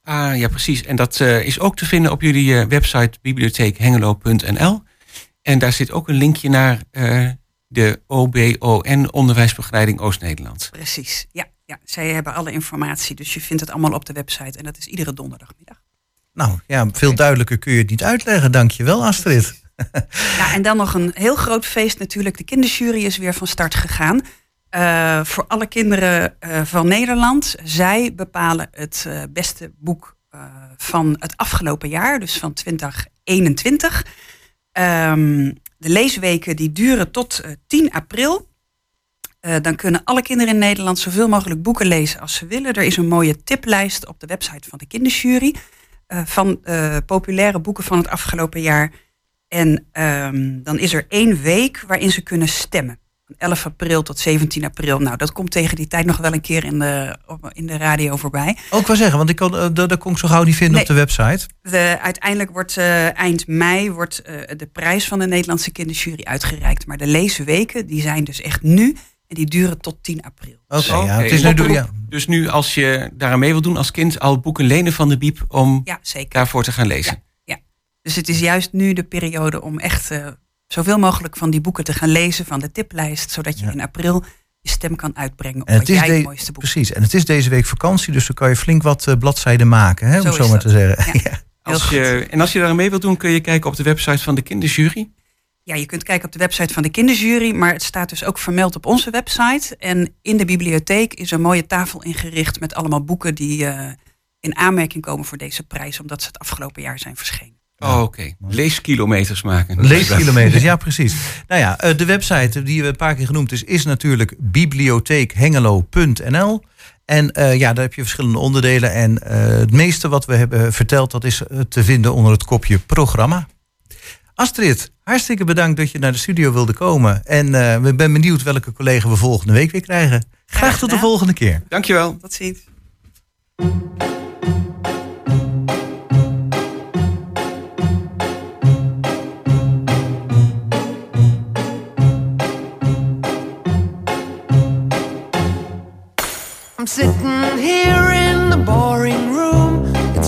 Ah, ja, precies. En dat is ook te vinden op jullie eh, website bibliotheekhengelo.nl. En daar zit ook een linkje naar eh, de OBON Onderwijsbegeleiding Oost-Nederland. Precies. Ja, ja, zij hebben alle informatie, dus je vindt het allemaal op de website. En dat is iedere donderdagmiddag. Nou ja, veel duidelijker kun je het niet uitleggen. Dankjewel, Astrid. <laughs> Ja, en dan nog een heel groot feest natuurlijk. De kinderjury is weer van start gegaan. Eh, voor alle kinderen eh, van Nederland. Zij bepalen het eh, beste boek van het afgelopen jaar, dus van 2021. Ehm, de leesweken die duren tot eh, 10 april. Dan kunnen alle kinderen in Nederland zoveel mogelijk boeken lezen als ze willen. Er is een mooie tiplijst op de website van de kinderjury. Eh, van eh, populaire boeken van het afgelopen jaar. En ehm, dan is er één week waarin ze kunnen stemmen. Van 11 april tot 17 april. Nou, dat komt tegen die tijd nog wel een keer in de, in de radio voorbij. Ook wel zeggen, want ik kan, eh, dat, dat kon ik zo gauw niet vinden Nee. op de website. De, uiteindelijk wordt eind mei wordt, de prijs van de Nederlandse kinderjury uitgereikt. Maar de leesweken die zijn dus echt nu. En die duren tot 10 april. Oké, ja, het is nu door, ja. Dus nu als je daaraan mee wil doen als kind, al boeken lenen van de Biep om Ja, zeker. daarvoor te gaan lezen. Dus het is juist nu de periode om echt eh, zoveel mogelijk van die boeken te gaan lezen van de tiplijst. Zodat je Ja. in april je stem kan uitbrengen op En het is jij het de- mooiste boek Precies, en het is deze week vakantie, dus dan kan je flink wat eh, bladzijden maken, hè, om Zo maar dat. te zeggen. Ja. <laughs> Ja. Als je, en als je daaraan mee wilt doen, kun je kijken op de website van de kinderjury. Ja, je kunt kijken op de website van de kinderjury, maar het staat dus ook vermeld op onze website. En in de bibliotheek is een mooie tafel ingericht met allemaal boeken die eh, in aanmerking komen voor deze prijs, omdat ze het afgelopen jaar zijn verschenen. Oh, oké. Leeskilometers maken. Leeskilometers, ja <laughs> precies. Nou ja, eh, de website die we een paar keer genoemd is, is natuurlijk bibliotheekhengelo.nl. En eh, ja, daar heb je verschillende onderdelen. En eh, het meeste wat we hebben verteld, dat is te vinden onder het kopje programma. Astrid, hartstikke bedankt dat je naar de studio wilde komen. En eh we ben benieuwd welke collega we volgende week weer krijgen. Graag tot de volgende keer. Dankjewel. Tot ziens. I'm sitting here in the boring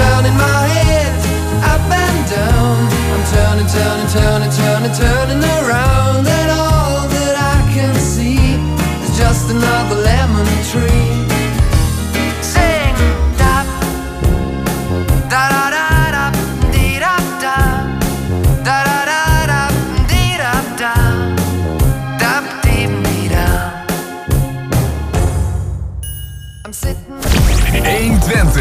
turning my head up and down. I'm turning, turning, turning, turning, turning around. And all that I can see is just another lemon tree. Sing, da, da, da, da, da, dee, da, da, da, da, da, da, dee, da, da, da, dee, dee, da. I'm sitting. 120.